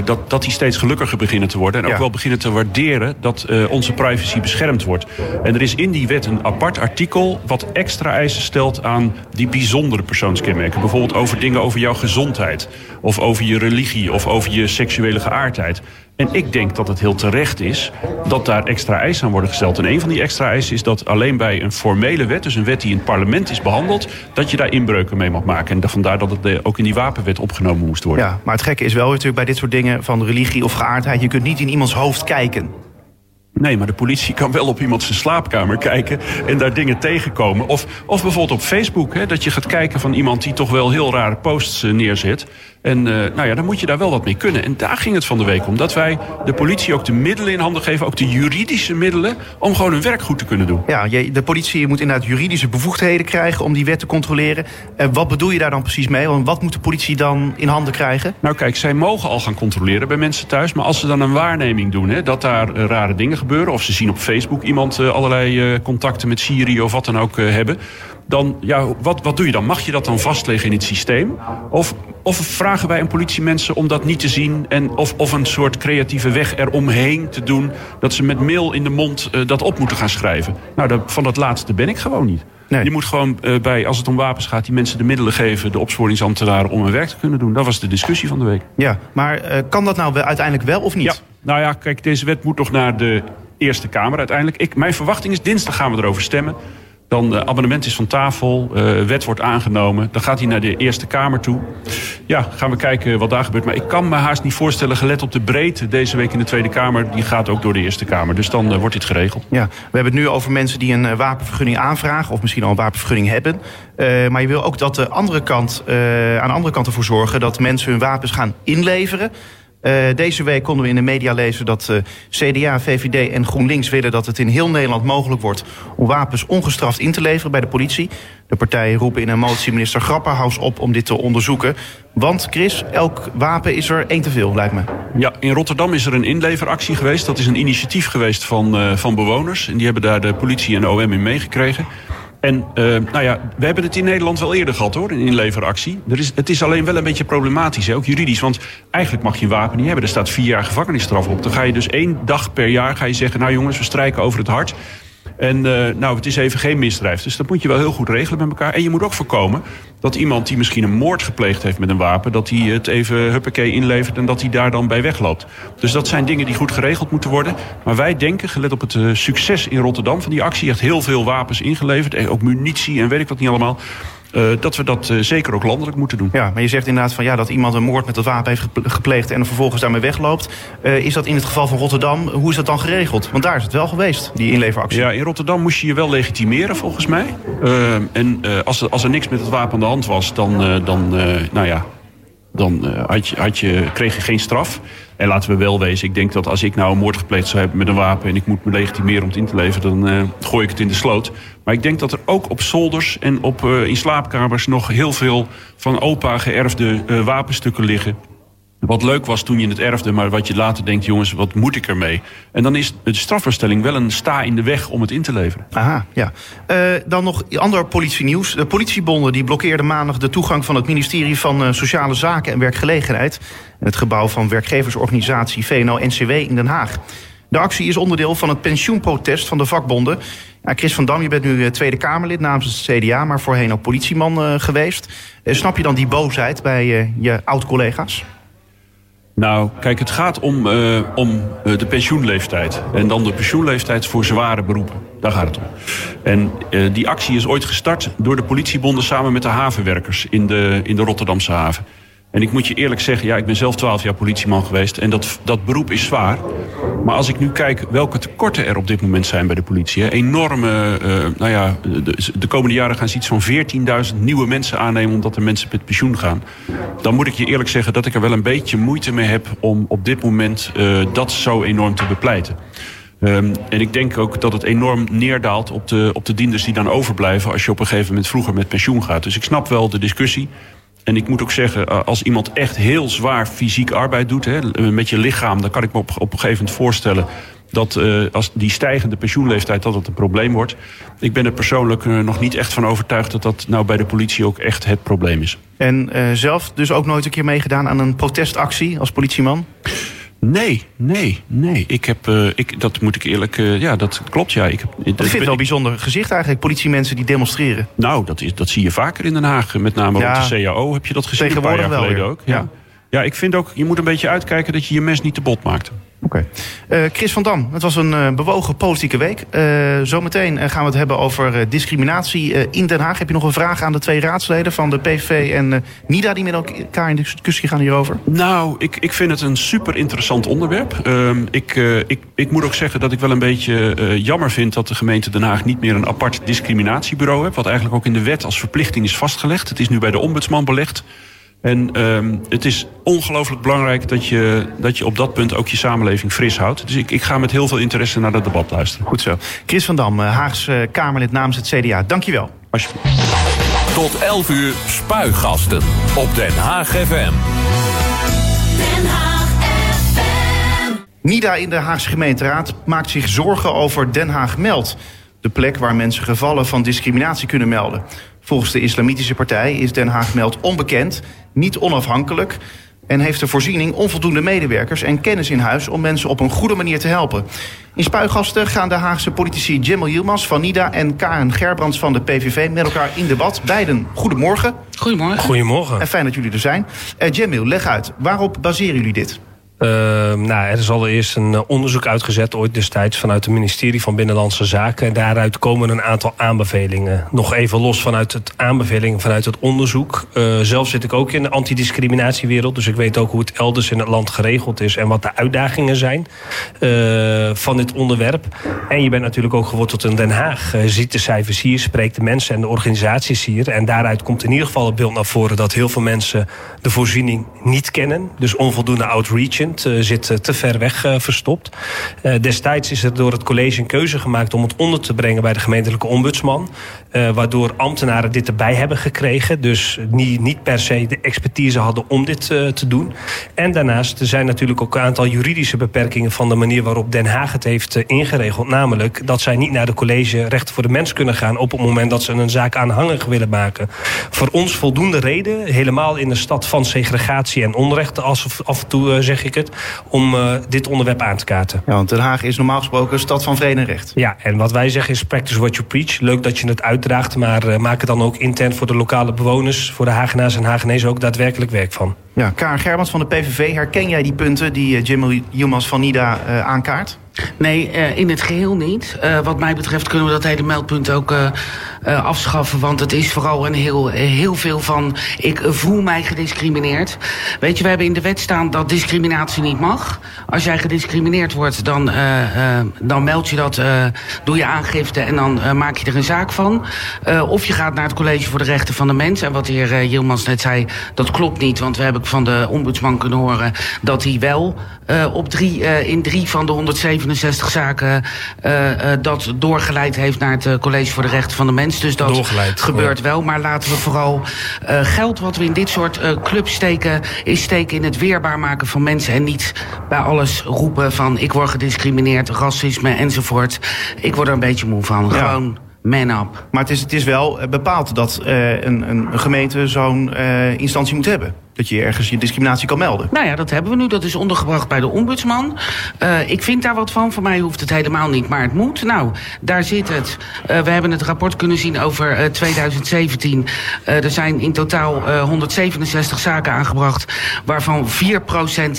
C: dat, dat die steeds gelukkiger beginnen te worden. En ook ja. wel beginnen te waarderen dat onze privacy beschermd wordt. En er is in die wet een apart artikel wat extra eisen stelt aan die bijzondere persoonskenmerken. Bijvoorbeeld over dingen over jouw gezondheid of over over je religie of over je seksuele geaardheid. En ik denk dat het heel terecht is dat daar extra eisen aan worden gesteld. En een van die extra eisen is dat alleen bij een formele wet, dus een wet die in het parlement is behandeld, dat je daar inbreuken mee mag maken. En vandaar dat het eh, ook in die wapenwet opgenomen moest worden.
B: Ja, maar het gekke is wel natuurlijk bij dit soort dingen van religie of geaardheid, je kunt niet in iemands hoofd kijken.
C: Nee, maar de politie kan wel op iemand zijn slaapkamer kijken en daar dingen tegenkomen. Of, of bijvoorbeeld op Facebook, hè, dat je gaat kijken van iemand die toch wel heel rare posts eh, neerzet. En uh, nou ja, dan moet je daar wel wat mee kunnen. En daar ging het van de week om. Dat wij de politie ook de middelen in handen geven, ook de juridische middelen, om gewoon hun werk goed te kunnen doen.
B: Ja, de politie moet inderdaad juridische bevoegdheden krijgen om die wet te controleren. En wat bedoel je daar dan precies mee? Want wat moet de politie dan in handen krijgen?
C: Nou kijk, zij mogen al gaan controleren bij mensen thuis. Maar als ze dan een waarneming doen, hè, dat daar uh, rare dingen gebeuren. Of ze zien op Facebook iemand uh, allerlei contacten met Syrië of wat dan ook hebben dan, ja, wat, wat doe je dan? Mag je dat dan vastleggen in het systeem? Of, of vragen wij een politiemensen om dat niet te zien... En of, of een soort creatieve weg eromheen te doen... dat ze met mail in de mond uh, dat op moeten gaan schrijven? Nou, dat, van dat laatste ben ik gewoon niet. Nee. Je moet gewoon uh, bij, als het om wapens gaat, die mensen de middelen geven... de opsporingsambtenaren om hun werk te kunnen doen. Dat was de discussie van de week.
B: Ja, maar uh, kan dat nou uiteindelijk wel of niet?
C: Ja, nou ja, kijk, deze wet moet nog naar de Eerste Kamer uiteindelijk. Ik, mijn verwachting is, dinsdag gaan we erover stemmen. Dan de abonnement is van tafel, uh, wet wordt aangenomen. Dan gaat hij naar de Eerste Kamer toe. Ja, gaan we kijken wat daar gebeurt. Maar ik kan me haast niet voorstellen, gelet op de breedte deze week in de Tweede Kamer. Die gaat ook door de Eerste Kamer. Dus dan uh, wordt dit geregeld.
B: Ja, we hebben het nu over mensen die een uh, wapenvergunning aanvragen. Of misschien al een wapenvergunning hebben. maar je wil ook dat de andere kant, aan de andere kant ervoor zorgen dat mensen hun wapens gaan inleveren. Uh, deze week konden we in de media lezen dat uh, CDA, VVD en GroenLinks willen dat het in heel Nederland mogelijk wordt om wapens ongestraft in te leveren bij de politie. De partijen roepen in een motie minister Grapperhaus op om dit te onderzoeken. Want Chris, elk wapen is er één te veel, lijkt me.
C: Ja, in Rotterdam is er een inleveractie geweest. Dat is een initiatief geweest van, uh, van bewoners. En die hebben daar de politie en de OM in meegekregen. En uh, nou ja, we hebben het in Nederland wel eerder gehad hoor, een inleveractie. Er is, het is alleen wel een beetje problematisch, hè, ook juridisch. Want eigenlijk mag je een wapen niet hebben. Er staat vier jaar gevangenisstraf op. Dan ga je dus één dag per jaar ga je zeggen... nou jongens, we strijken over het hart. En uh, nou, het is even geen misdrijf. Dus dat moet je wel heel goed regelen met elkaar. En je moet ook voorkomen dat iemand die misschien een moord gepleegd heeft met een wapen... dat hij het even huppakee inlevert en dat hij daar dan bij wegloopt. Dus dat zijn dingen die goed geregeld moeten worden. Maar wij denken, gelet op het uh, succes in Rotterdam van die actie... echt heel veel wapens ingeleverd, en ook munitie en weet ik wat niet allemaal... Uh, dat we dat uh, zeker ook landelijk moeten doen.
B: Ja, maar je zegt inderdaad van ja, dat iemand een moord met dat wapen heeft gepleegd en er vervolgens daarmee wegloopt. Uh, is dat in het geval van Rotterdam, hoe is dat dan geregeld? Want daar is het wel geweest, die inleveractie.
C: Ja, in Rotterdam moest je je wel legitimeren volgens mij. en als er, als er niks met het wapen aan de hand was, dan, dan nou ja, dan had je, had je, kreeg je geen straf. En laten we wel wezen, ik denk dat als ik nou een moord gepleegd zou hebben met een wapen... en ik moet me legitimeren om het in te leveren, dan uh, gooi ik het in de sloot. Maar ik denk dat er ook op zolders en op, uh, in slaapkamers... nog heel veel van opa geërfde uh, wapenstukken liggen. Wat leuk was toen je het erfde, maar wat je later denkt... jongens, wat moet ik ermee? En dan is de strafverstelling wel een sta in de weg om het in te leveren.
B: Aha, ja. Uh, dan nog ander politienieuws. De politiebonden die blokkeerden maandag de toegang van het ministerie van uh, Sociale Zaken en Werkgelegenheid... en het gebouw van werkgeversorganisatie VNO-NCW in Den Haag. De actie is onderdeel van het pensioenprotest van de vakbonden. Ja, Chris van Dam, je bent nu Tweede Kamerlid namens het CDA... maar voorheen ook politieman geweest. snap je dan die boosheid bij je oud-collega's?
C: Nou, kijk, het gaat om, uh, om uh, de pensioenleeftijd. En dan de pensioenleeftijd voor zware beroepen. Daar gaat het om. En uh, die actie is ooit gestart door de politiebonden samen met de havenwerkers in de, in de Rotterdamse haven. En ik moet je eerlijk zeggen, ja, ik ben zelf twaalf jaar politieman geweest. En dat, dat beroep is zwaar. Maar als ik nu kijk welke tekorten er op dit moment zijn bij de politie. Enorme, uh, nou ja, de, de, komende jaren gaan ze iets van 14.000 nieuwe mensen aannemen. omdat er mensen met pensioen gaan. Dan moet ik je eerlijk zeggen dat ik er wel een beetje moeite mee heb. om op dit moment uh, dat zo enorm te bepleiten. Um, en ik denk ook dat het enorm neerdaalt op de, op de dienders die dan overblijven. als je op een gegeven moment vroeger met pensioen gaat. Dus ik snap wel de discussie. En ik moet ook zeggen, als iemand echt heel zwaar fysiek arbeid doet... Hè, met je lichaam, dan kan ik me op, een gegeven moment voorstellen... dat uh, als die stijgende pensioenleeftijd dat het een probleem wordt. Ik ben er persoonlijk nog niet echt van overtuigd... dat dat nou bij de politie ook echt het probleem is.
B: En zelf dus ook nooit een keer meegedaan aan een protestactie als politieman?
C: Nee, nee, nee. Ik heb, uh, ik, dat moet ik eerlijk, uh, ja, dat klopt. Ja. Ik, heb,
B: ik vind het wel een bijzonder gezicht eigenlijk, politiemensen die demonstreren.
C: Nou, dat, is, dat zie je vaker in Den Haag. Met name ja, rond de CAO heb je dat gezien een paar jaar geleden ook. Ja. ja. Ja, ik vind ook, je moet een beetje uitkijken dat je je mes niet te bot maakt.
B: Oké. Eh, Chris van Dam, het was een eh, bewogen politieke week. Eh, zometeen gaan we het hebben over discriminatie in Den Haag. Heb je nog een vraag aan de twee raadsleden van de PVV en NIDA... die met elkaar in discussie gaan hierover?
C: Nou, ik, ik vind het een super interessant onderwerp. Ehm, ik, ik, ik moet ook zeggen dat ik wel een beetje jammer vind dat de gemeente Den Haag niet meer een apart discriminatiebureau heeft. Wat eigenlijk ook in de wet als verplichting is vastgelegd. Het is nu bij de ombudsman belegd. En ehm, het is ongelooflijk belangrijk dat je, dat je op dat punt ook je samenleving fris houdt. Dus ik, ik ga met heel veel interesse naar dat debat luisteren.
B: Goed zo. Chris van Dam, eh, Haags eh, Kamerlid namens het CDA. Dankjewel.
C: Alsjeblieft.
D: Tot 11 uur spuigasten op Den Haag FM.
B: NIDA in de Haagse gemeenteraad maakt zich zorgen over Den Haag Meld. De plek waar mensen gevallen van discriminatie kunnen melden. Volgens de islamitische partij is Den Haag Meld onbekend, niet onafhankelijk... en heeft de voorziening onvoldoende medewerkers en kennis in huis... om mensen op een goede manier te helpen. In Spuigasten gaan de Haagse politici Jemmel Yilmaz van NIDA... en Karen Gerbrands van de PVV met elkaar in debat. Beiden, goedemorgen.
H: Goedemorgen.
I: Goedemorgen.
B: En fijn dat jullie er zijn. Uh, Jemmel, leg uit. Waarop baseren jullie dit?
I: Uh, nou, er is allereerst een uh, onderzoek uitgezet, ooit destijds vanuit het ministerie van Binnenlandse Zaken. En daaruit komen een aantal aanbevelingen. Nog even los vanuit het aanbevelingen vanuit het onderzoek. Uh, zelf zit ik ook in de antidiscriminatiewereld, dus ik weet ook hoe het elders in het land geregeld is en wat de uitdagingen zijn van dit onderwerp. En je bent natuurlijk ook geworteld in Den Haag. Ziet de cijfers hier, spreekt de mensen en de organisaties hier. En daaruit komt in ieder geval het beeld naar voren dat heel veel mensen de voorziening niet kennen. Dus onvoldoende outreach uh, zit te ver weg uh, verstopt. Destijds is er door het college een keuze gemaakt om het onder te brengen bij de gemeentelijke ombudsman. waardoor ambtenaren dit erbij hebben gekregen. Dus niet, niet per se de expertise hadden om dit te doen. En daarnaast er zijn natuurlijk ook een aantal juridische beperkingen van de manier waarop Den Haag het heeft ingeregeld. Namelijk dat zij niet naar de college rechten voor de mens kunnen gaan op het moment dat ze een zaak aanhangig willen maken. Voor ons voldoende reden, helemaal in de stad van segregatie en onrecht, af en toe zeg ik om uh, dit onderwerp aan te kaarten.
B: Ja, want Den Haag is normaal gesproken een stad van vrede en recht.
I: Ja, en wat wij zeggen is practice what you preach. Leuk dat je het uitdraagt, maar uh, maak het dan ook intern voor de lokale bewoners, voor de Hagenaars en Hagenezen ook daadwerkelijk werk van.
B: Ja, Karen Gerbrands van de PVV, herken jij die punten die uh, Jim Yilmaz van NIDA aankaart?
H: Nee, uh, in het geheel niet. Wat mij betreft kunnen we dat hele meldpunt ook afschaffen. Want het is vooral een heel, heel veel van... ik voel mij gediscrimineerd. Weet je, we hebben in de wet staan dat discriminatie niet mag. Als jij gediscrimineerd wordt, dan, dan meld je dat, doe je aangifte... en dan maak je er een zaak van. of je gaat naar het College voor de Rechten van de Mens. En wat de heer Yilmaz net zei, dat klopt niet. Want we hebben van de ombudsman kunnen horen... dat hij wel op drie, in drie van de 107 67 zaken uh, uh, dat doorgeleid heeft naar het College voor de Rechten van de Mens. Dus dat doorgeleid, gebeurt wel. Maar laten we vooral geld wat we in dit soort clubs steken... is steken in het weerbaar maken van mensen... en niet bij alles roepen van ik word gediscrimineerd, racisme enzovoort. Ik word er een beetje moe van. Ja. Gewoon man up.
B: Maar het is, het is wel bepaald dat een, een gemeente zo'n instantie moet hebben dat je ergens je discriminatie kan melden.
H: Nou ja, dat hebben we nu. Dat is ondergebracht bij de ombudsman. Uh, ik vind daar wat van. Voor mij hoeft het helemaal niet, maar het moet. Nou, daar zit het. Uh, we hebben het rapport kunnen zien over uh, 2017. er zijn in totaal 167 zaken aangebracht... waarvan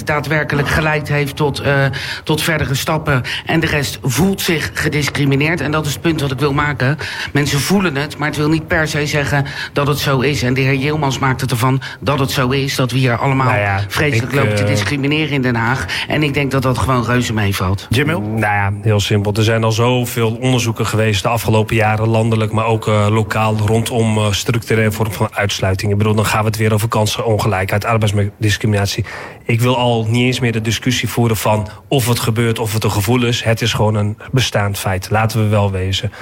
H: 4% daadwerkelijk geleid heeft tot, tot verdere stappen. En de rest voelt zich gediscrimineerd. En dat is het punt wat ik wil maken. Mensen voelen het, maar het wil niet per se zeggen dat het zo is. En de heer Jilmans maakt het ervan dat het zo is is dat we hier allemaal nou ja, vreselijk ik, lopen te discrimineren in Den Haag. En ik denk dat dat gewoon reuze meevalt.
B: Jamil?
I: Nou ja, heel simpel. Er zijn al zoveel onderzoeken geweest de afgelopen jaren, landelijk, maar ook uh, lokaal, rondom uh, structurele vorm van uitsluiting. Ik bedoel, dan gaan we het weer over kansenongelijkheid, arbeidsdiscriminatie. Ik wil al niet eens meer de discussie voeren van of het gebeurt, of het een gevoel is. Het is gewoon een bestaand feit. Laten we wel wezen.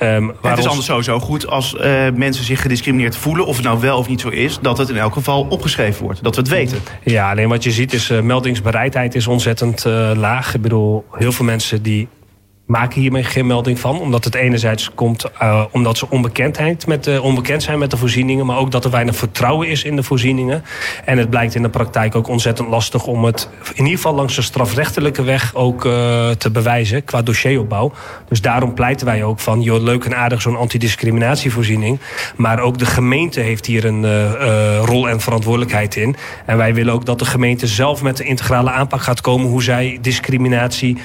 B: Um, het is anders sowieso goed als uh, mensen zich gediscrimineerd voelen, of het nou wel of niet zo is, dat het in elk geval opgeschreven wordt. Dat we het weten.
I: Ja, alleen wat je ziet is uh, meldingsbereidheid is ontzettend uh, laag. Ik bedoel, heel veel mensen die maken hiermee geen melding van. Omdat het enerzijds komt uh, omdat ze onbekendheid met, onbekend zijn met de voorzieningen. Maar ook dat er weinig vertrouwen is in de voorzieningen. En het blijkt in de praktijk ook ontzettend lastig om het in ieder geval langs de strafrechtelijke weg ook uh, te bewijzen qua dossieropbouw. Dus daarom pleiten wij ook van, joh, leuk en aardig zo'n antidiscriminatievoorziening. Maar ook de gemeente heeft hier een rol en verantwoordelijkheid in. En wij willen ook dat de gemeente zelf met de integrale aanpak gaat komen hoe zij discriminatie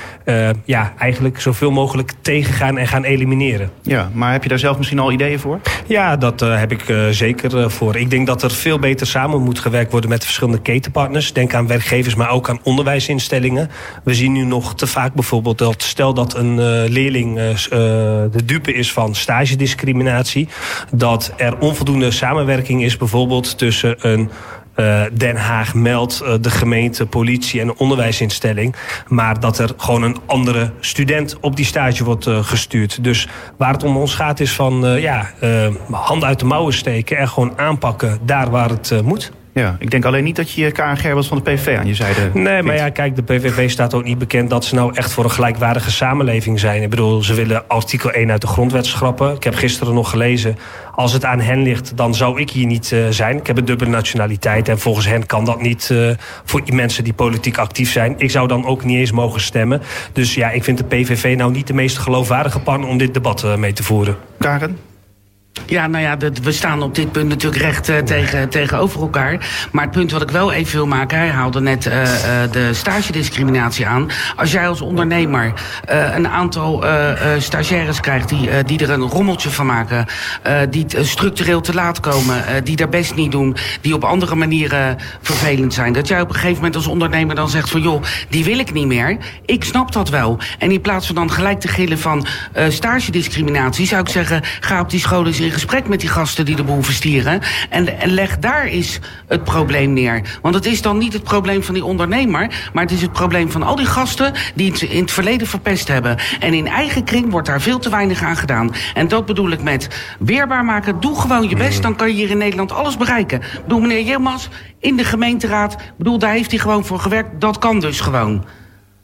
I: ja, eigenlijk zoveel mogelijk tegengaan en gaan elimineren.
B: Ja, maar heb je daar zelf misschien al ideeën voor?
I: Ja, dat uh, heb ik uh, zeker uh, voor. Ik denk dat er veel beter samen moet gewerkt worden met verschillende ketenpartners. Denk aan werkgevers, maar ook aan onderwijsinstellingen. We zien nu nog te vaak bijvoorbeeld dat stel dat een leerling de dupe is van stagediscriminatie, dat er onvoldoende samenwerking is bijvoorbeeld tussen een uh, Den Haag meldt uh, de gemeente, politie en de onderwijsinstelling. Maar dat er gewoon een andere student op die stage wordt uh, gestuurd. Dus waar het om ons gaat is van ja, handen uit de mouwen steken en gewoon aanpakken daar waar het moet.
B: Ja, ik denk alleen niet dat je Karen Gerbels van de PVV aan je zijde
I: Nee, maar ja, kijk, de PVV staat ook niet bekend... dat ze nou echt voor een gelijkwaardige samenleving zijn. Ik bedoel, ze willen artikel 1 uit de grondwet schrappen. Ik heb gisteren nog gelezen... als het aan hen ligt, dan zou ik hier niet uh, zijn. Ik heb een dubbele nationaliteit en volgens hen kan dat niet... Uh, voor mensen die politiek actief zijn. Ik zou dan ook niet eens mogen stemmen. Dus ja, ik vind de PVV nou niet de meest geloofwaardige partner... om dit debat uh, mee te voeren.
B: Karen?
H: Ja, nou ja, we staan op dit punt natuurlijk recht uh, tegen, tegenover elkaar. Maar het punt wat ik wel even wil maken, hij haalde net uh, uh, de stagediscriminatie aan. Als jij als ondernemer een aantal stagiaires krijgt die, die er een rommeltje van maken, die structureel te laat komen, die daar best niet doen, die op andere manieren vervelend zijn. Dat jij op een gegeven moment als ondernemer dan zegt van joh, die wil ik niet meer. Ik snap dat wel. En in plaats van dan gelijk te gillen van stagediscriminatie, zou ik zeggen, ga op die scholen in gesprek met die gasten die de boel verstieren. En, en leg daar eens het probleem neer. Want het is dan niet het probleem van die ondernemer. Maar het is het probleem van al die gasten die het in het verleden verpest hebben. En in eigen kring wordt daar veel te weinig aan gedaan. En dat bedoel ik met weerbaar maken. Doe gewoon je best. Dan kan je hier in Nederland alles bereiken. Ik bedoel, meneer Jelmans, in de gemeenteraad. Bedoel, daar heeft hij gewoon voor gewerkt. Dat kan dus gewoon.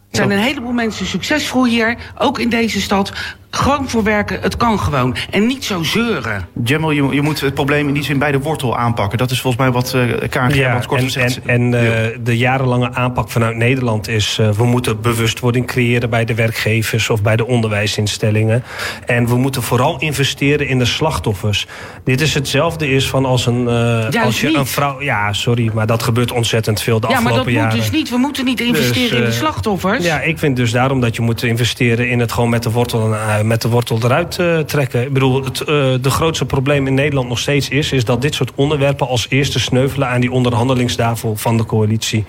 H: Er zijn een heleboel mensen succesvol hier, ook in deze stad. Gewoon voor werken, het kan gewoon. En niet zo zeuren.
B: Jamal, je, je moet het probleem in die zin bij de wortel aanpakken. Dat is volgens mij wat uh, Karen ja, kort
I: en,
B: zegt.
I: En, en uh, de jarenlange aanpak vanuit Nederland is... Uh, we moeten bewustwording creëren bij de werkgevers... of bij de onderwijsinstellingen. En we moeten vooral investeren in de slachtoffers. Dit is hetzelfde is van als een... als je een vrouw... Ja, sorry, maar dat gebeurt ontzettend veel de
H: ja,
I: afgelopen jaren.
H: Ja, maar dat moet dus niet. We moeten niet investeren dus, in de slachtoffers.
I: Ja, ik vind dus daarom dat je moet investeren... in het gewoon met de wortel en met de wortel eruit uh, trekken. Ik bedoel, het uh, de grootste probleem in Nederland nog steeds is... is dat dit soort onderwerpen als eerste sneuvelen... aan die onderhandelingstafel van de coalitie.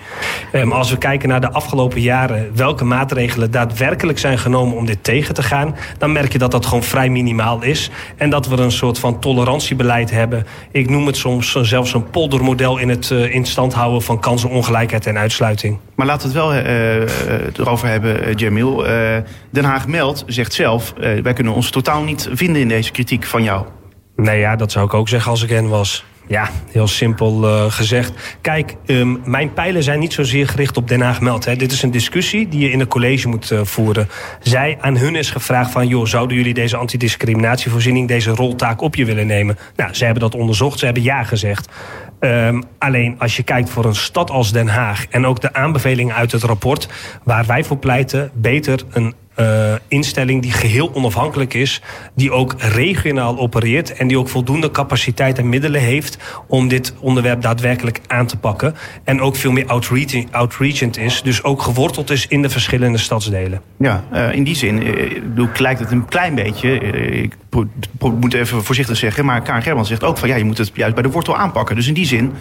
I: Um, als we kijken naar de afgelopen jaren... welke maatregelen daadwerkelijk zijn genomen om dit tegen te gaan... dan merk je dat dat gewoon vrij minimaal is. En dat we een soort van tolerantiebeleid hebben. Ik noem het soms zelfs een poldermodel... in het in stand houden van kansenongelijkheid en uitsluiting.
B: Maar laten we het wel erover hebben, Jamil. Den Haag Meld zegt zelf... wij kunnen ons totaal niet vinden in deze kritiek van jou.
I: Nee, ja, dat zou ik ook zeggen als ik hen was. Ja, heel simpel gezegd. Kijk, um, mijn pijlen zijn niet zozeer gericht op Den Haag Meld. Hè. Dit is een discussie die je in een college moet voeren. Zij, aan hun is gevraagd van... joh, zouden jullie deze antidiscriminatievoorziening... deze roltaak op je willen nemen? Nou, ze hebben dat onderzocht, ze hebben ja gezegd. Um, alleen als je kijkt voor een stad als Den Haag... en ook de aanbevelingen uit het rapport... waar wij voor pleiten, beter een uh, instelling die geheel onafhankelijk is, die ook regionaal opereert en die ook voldoende capaciteit en middelen heeft om dit onderwerp daadwerkelijk aan te pakken. En ook veel meer outreaching, outreachend is, dus ook geworteld is in de verschillende stadsdelen.
B: Ja, uh, in die zin uh, lijkt het een klein beetje, ik moet even voorzichtig zeggen, maar Karen German zegt ook van ja, je moet het juist bij de wortel aanpakken. Dus in die zin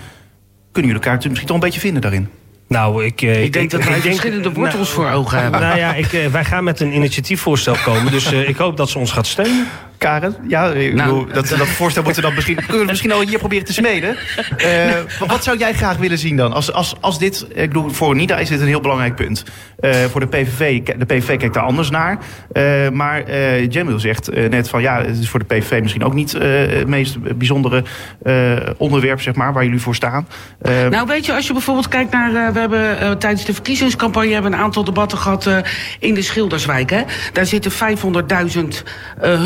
B: kunnen jullie elkaar misschien toch een beetje vinden daarin.
I: Nou, ik,
H: ik, ik denk dat wij verschillende wortels nou, voor ogen hebben.
I: Nou ja, ik, wij gaan met een initiatiefvoorstel komen. Dus uh, ik hoop dat ze ons gaat steunen.
B: Karen? Ja, ik
H: Nou.
B: bedoel, dat, dat voorstel moeten we dan misschien, kunnen we misschien al hier proberen te smeden. Eh, wat- wat zou jij graag willen zien dan? Als, als, als dit, ik bedoel, voor NIDA is dit een heel belangrijk punt. Eh, voor de PVV, de PVV kijkt daar anders naar. Eh, maar eh Jamil zegt net van ja, het is voor de PVV misschien ook niet eh, het meest bijzondere eh, onderwerp, zeg maar, waar jullie voor staan.
H: Nou, weet je, als je bijvoorbeeld kijkt naar. we hebben tijdens de verkiezingscampagne hebben we een aantal debatten gehad eh, in de Schilderswijk. Hè. Daar zitten 500.000 eh,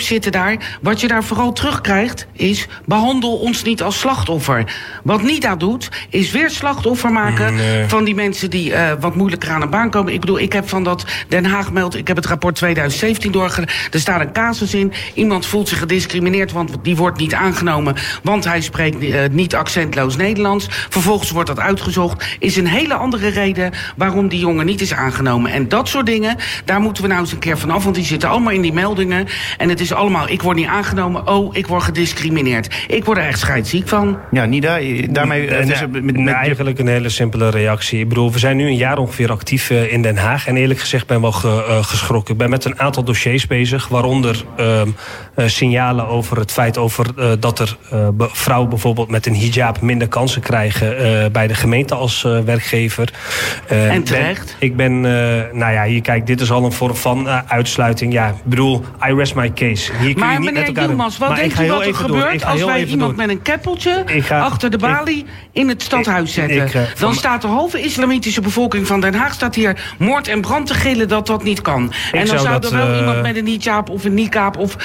H: zitten daar. Wat je daar vooral terugkrijgt is. behandel ons niet als slachtoffer. Wat NIDA doet, is weer slachtoffer maken van die mensen die eh, wat moeilijker aan een baan komen. Ik bedoel, ik heb van dat Den Haag meldt. Ik heb het rapport 2017 doorgedaan. Er staat een casus in. Iemand voelt zich gediscrimineerd, want die wordt niet aangenomen. Want hij spreekt eh, niet accentloos Nederlands. Vervolgens wordt dat uitgezocht. Is een hele andere reden waarom die jongen niet is aangenomen. En dat soort dingen, daar moeten we nou eens een keer vanaf. Want die zitten allemaal in die meldingen. En het is allemaal, ik word niet aangenomen. Oh, ik word gediscrimineerd. Ik word er echt scheidsziek van.
B: ja, NIDA, eh, daarmee...
I: Eh,
B: het is met, met,
I: eigenlijk een hele simpele reactie. Ik bedoel, we zijn nu een jaar ongeveer actief eh, in Den Haag. En eerlijk gezegd ben ik wel ge- geschrokken. Ik ben met een aantal dossiers bezig. Waaronder ehm, eh, signalen over het feit over, eh, dat er eh, vrouwen bijvoorbeeld met een hijab minder kansen krijgen eh, bij de gemeente als eh, werkgever. Eh,
H: En terecht.
I: ben- ik ben, eh, nou ja, hier kijk, dit is al een vorm van eh, uitsluiting. Ja, ik bedoel, I rest my case. Hier kun je
H: Maar
I: niet met
H: meneer. Yilmaz, wat denkt u wat er gebeurt als wij iemand
I: door.
H: met een keppeltje
I: ga-
H: achter de
I: ik-
H: balie in het stadhuis zetten?
I: ik, eh,
H: Dan staat de halve islamitische bevolking van Den Haag staat hier moord en brand te gillen dat dat niet kan. en dan
I: zou
H: zou,
I: dat,
H: er wel
I: eh,
H: iemand met een hijab of een niqab of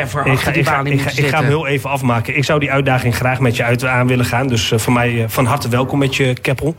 I: Ik
H: achter
I: ga,
H: die
I: ik, ga,
H: balie
I: ik, ga,
H: moeten
I: ik ga hem heel even afmaken. Ik zou die uitdaging graag met je uit aan willen gaan. Dus eh, voor mij eh, van harte welkom met je Keppel.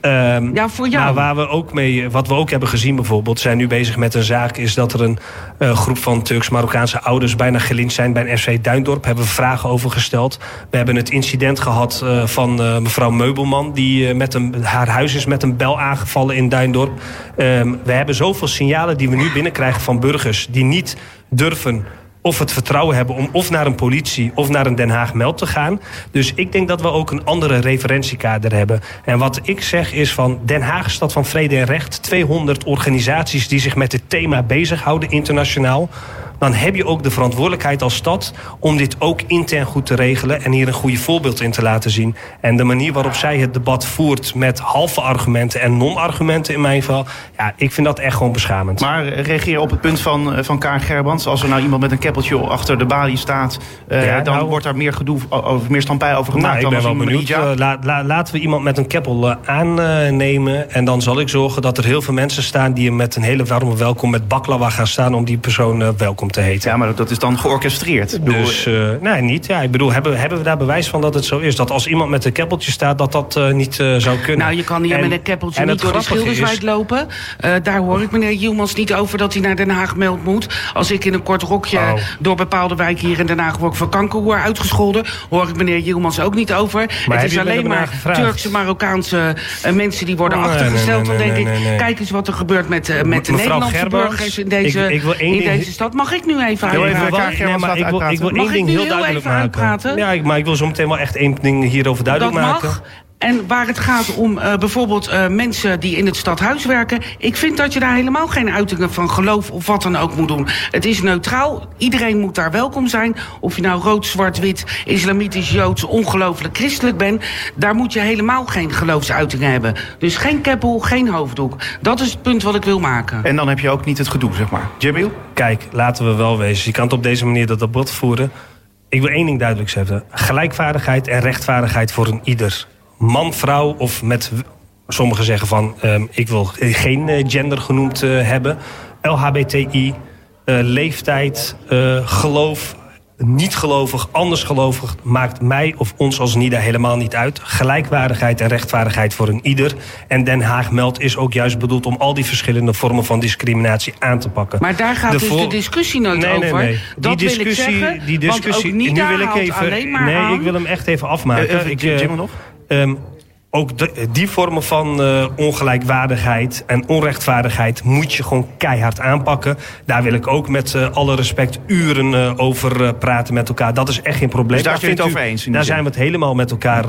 I: Ehm,
H: Ja, voor jou.
I: Maar waar we ook mee, wat we ook hebben gezien bijvoorbeeld... zijn nu bezig met een zaak... is dat er een eh, groep van Turks-Marokkaanse ouders... bijna gelincht zijn bij een FC Duindorp. Hebben we vragen over gesteld. We hebben het incident gehad eh, van eh, mevrouw Meubelman... die eh, met een, haar huis is met een bel aangevallen in Duindorp. Ehm, we hebben zoveel signalen die we nu binnenkrijgen van burgers... die niet durven of het vertrouwen hebben om of naar een politie of naar een Den Haag meld te gaan. Dus ik denk dat we ook een andere referentiekader hebben. En wat ik zeg is van Den Haag, stad van vrede en recht, 200 organisaties die zich met dit thema bezighouden internationaal. Dan heb je ook de verantwoordelijkheid als stad om dit ook intern goed te regelen en hier een goede voorbeeld in te laten zien. En de manier waarop zij het debat voert met halve argumenten en non-argumenten in mijn geval, ja, ik vind dat echt gewoon beschamend.
B: Maar reageer op het punt van, eh, van Kaar Gerbrands. Als er nou iemand met een keppeltje achter de balie staat... eh,
I: Ja,
B: dan
I: nou-
B: wordt daar meer gedoe over, meer stampij over gemaakt
I: Nou, ik
B: dan
I: ben
B: als
I: wel benieuwd.
B: hijab.
I: Eh, la- la- laten we iemand met een keppel aannemen. En dan zal ik zorgen dat er heel veel mensen staan... die hem met een hele warme welkom met baklava gaan staan... om die persoon eh, te heten.
B: Ja, maar dat is dan georchestreerd.
I: Dus, eh, nee, niet. Ja, ik bedoel, hebben, hebben we daar bewijs van dat het zo is? Dat als iemand met een keppeltje staat, dat dat eh, niet eh, zou kunnen?
H: Nou, je kan hier
I: En-
H: met een keppeltje niet door de Schilderswijk
I: is-
H: lopen. Eh, daar hoor ik meneer Hielmans niet over dat hij naar Den Haag meld moet. Als ik in een kort rokje
I: Oh.
H: door bepaalde wijken hier in Den Haag word voor kanker word uitgescholden, hoor ik meneer Hielmans ook niet over.
I: heb
H: het
I: je
H: is alleen
I: hem
H: maar? Turkse, Marokkaanse mensen die worden
I: Nee, nee,
H: achtergesteld.
I: nee,
H: Dan denk
I: nee, nee,
H: ik,
I: nee.
H: kijk eens wat er gebeurt met, eh, met de Nederlandse burgers in deze,
I: ik- ik wil één
H: in
I: ding-
H: deze stad. Mag ik nu even
B: Heel
H: uitpraten?
B: even,
I: Nee, maar ik wil, ik wil één ding
H: ik
I: heel
H: heel
I: duidelijk maken.
H: uitpraten?
I: Ja, ik, maar ik wil zo meteen wel echt één ding hierover duidelijk
H: dat
I: maken.
H: mag. En waar het gaat om eh, bijvoorbeeld eh, mensen die in het stadhuis werken. Ik vind dat je daar helemaal geen uitingen van geloof of wat dan ook moet doen. Het is neutraal. Iedereen moet daar welkom zijn. Of je nou rood, zwart, wit, islamitisch, joods, ongelooflijk, christelijk bent. Daar moet je helemaal geen geloofsuitingen hebben. Dus geen keppel, geen hoofddoek. Dat is het punt wat ik wil maken.
B: En dan heb je ook niet het gedoe, zeg maar. Jamil?
I: Kijk, laten we wel wezen. Je kan het op deze manier dat debat voeren. Ik wil één ding duidelijk zeggen. Gelijkwaardigheid en rechtvaardigheid voor een ieder. Man, vrouw of met... Sommigen zeggen van, ehm, ik wil geen eh, gender genoemd eh, hebben. LHBTI, eh, leeftijd, eh, geloof, niet gelovig, anders gelovig... maakt mij of ons als NIDA helemaal niet uit. Gelijkwaardigheid en rechtvaardigheid voor een ieder. En Den Haag Meld is ook juist bedoeld... om al die verschillende vormen van discriminatie aan te pakken.
H: Maar daar gaat
I: De
H: dus de discussie nooit
I: Nee,
H: over.
I: nee.
H: Dat
I: die
H: wil ik
I: discussie,
H: zeggen.
I: die
H: want
I: discussie,
H: ook NIDA
I: nu wil ik even.
H: alleen maar
I: nee,
H: aan-
I: ik wil hem echt even afmaken. Ik,
B: Jamil nog?
I: Ehm, ook de- die vormen van eh, ongelijkwaardigheid en onrechtvaardigheid moet je gewoon keihard aanpakken. Daar wil ik ook met eh, alle respect uren eh, over praten met elkaar. Dat is echt geen probleem.
B: Dus daar
I: vindt u-
B: over eens
I: Daar zijn we het helemaal met elkaar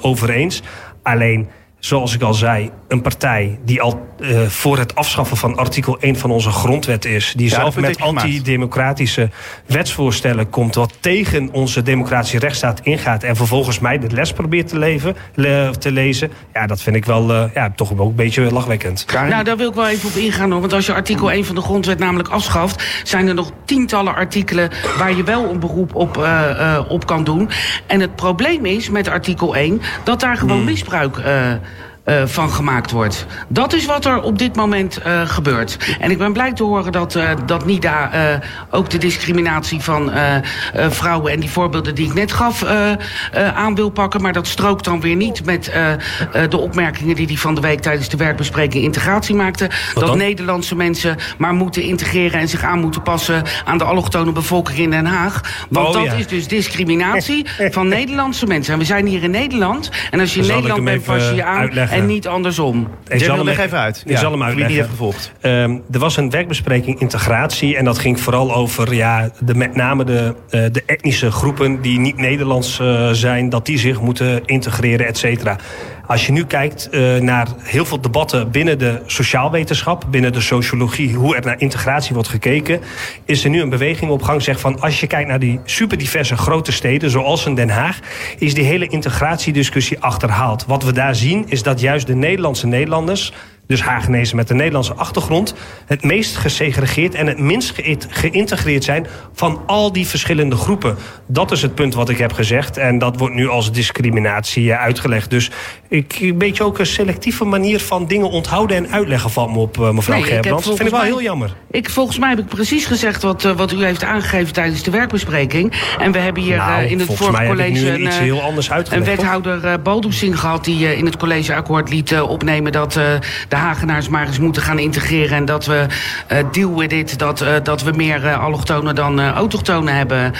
I: over eens. Alleen zoals ik al zei, een partij die al uh, voor het afschaffen van artikel 1 van onze grondwet is. Die
B: Ja,
I: zelf met antidemocratische wetsvoorstellen komt. Wat tegen onze democratische rechtsstaat ingaat. En vervolgens mij de les probeert te, leven, le- te lezen. Ja, dat vind ik wel eh, ja, toch ook een beetje lachwekkend.
B: Karin?
H: Nou, daar wil ik wel even op ingaan. Hoor. Want als je artikel 1 van de grondwet namelijk afschaft... zijn er nog tientallen artikelen waar je wel een beroep op, eh, eh, op kan doen. En het probleem is met artikel 1 dat daar gewoon misbruik... eh, van gemaakt wordt. Dat is wat er op dit moment eh, gebeurt. En ik ben blij te horen dat, eh, dat NIDA ook de discriminatie van vrouwen en die voorbeelden die ik net gaf aan wil pakken. Maar dat strookt dan weer niet met de opmerkingen die hij van de week tijdens de werkbespreking integratie maakte. dat? Nederlandse mensen maar moeten integreren en zich aan moeten passen aan de allochtone bevolking in Den Haag. Want
I: Oh,
H: dat
I: ja.
H: is dus discriminatie van Nederlandse mensen. En we zijn hier in Nederland. En als je in Nederland bent, pas je aan? En niet andersom.
I: Ik
B: Jamil,
I: hem
B: leg even uit.
I: Ik zal hem
B: wie heeft gevolgd.
I: Ehm, er was een werkbespreking integratie en dat ging vooral over ja, de, met name de, eh, de etnische groepen die niet Nederlands eh, zijn, dat die zich moeten integreren, et cetera. Als je nu kijkt eh, naar heel veel debatten binnen de sociaalwetenschap, binnen de sociologie, hoe er naar integratie wordt gekeken, is er nu een beweging op gang. Zeg van als je kijkt naar die superdiverse grote steden, zoals in Den Haag, is die hele integratiediscussie achterhaald. Wat we daar zien is dat juist de Nederlandse Nederlanders dus Hagenezen met een Nederlandse achtergrond, het meest gesegregeerd en het minst ge- geïntegreerd zijn van al die verschillende groepen. Dat is het punt wat ik heb gezegd. En dat wordt nu als discriminatie eh, uitgelegd. Dus ik, een beetje ook een selectieve manier van dingen onthouden en uitleggen van me op, eh, mevrouw
H: Nee.
I: Dat vind ik wel heel jammer.
H: Ik, volgens mij heb ik precies gezegd wat, eh, wat u heeft aangegeven tijdens de werkbespreking. En we hebben hier
I: Nou,
H: in het vorige college
I: een iets heel anders
H: een wethouder uh, gehad die in het collegeakkoord liet opnemen dat de Hagenaars maar eens moeten gaan integreren. En dat we eh, deal with it, dat, eh, dat we meer eh, allochtonen dan autochtonen hebben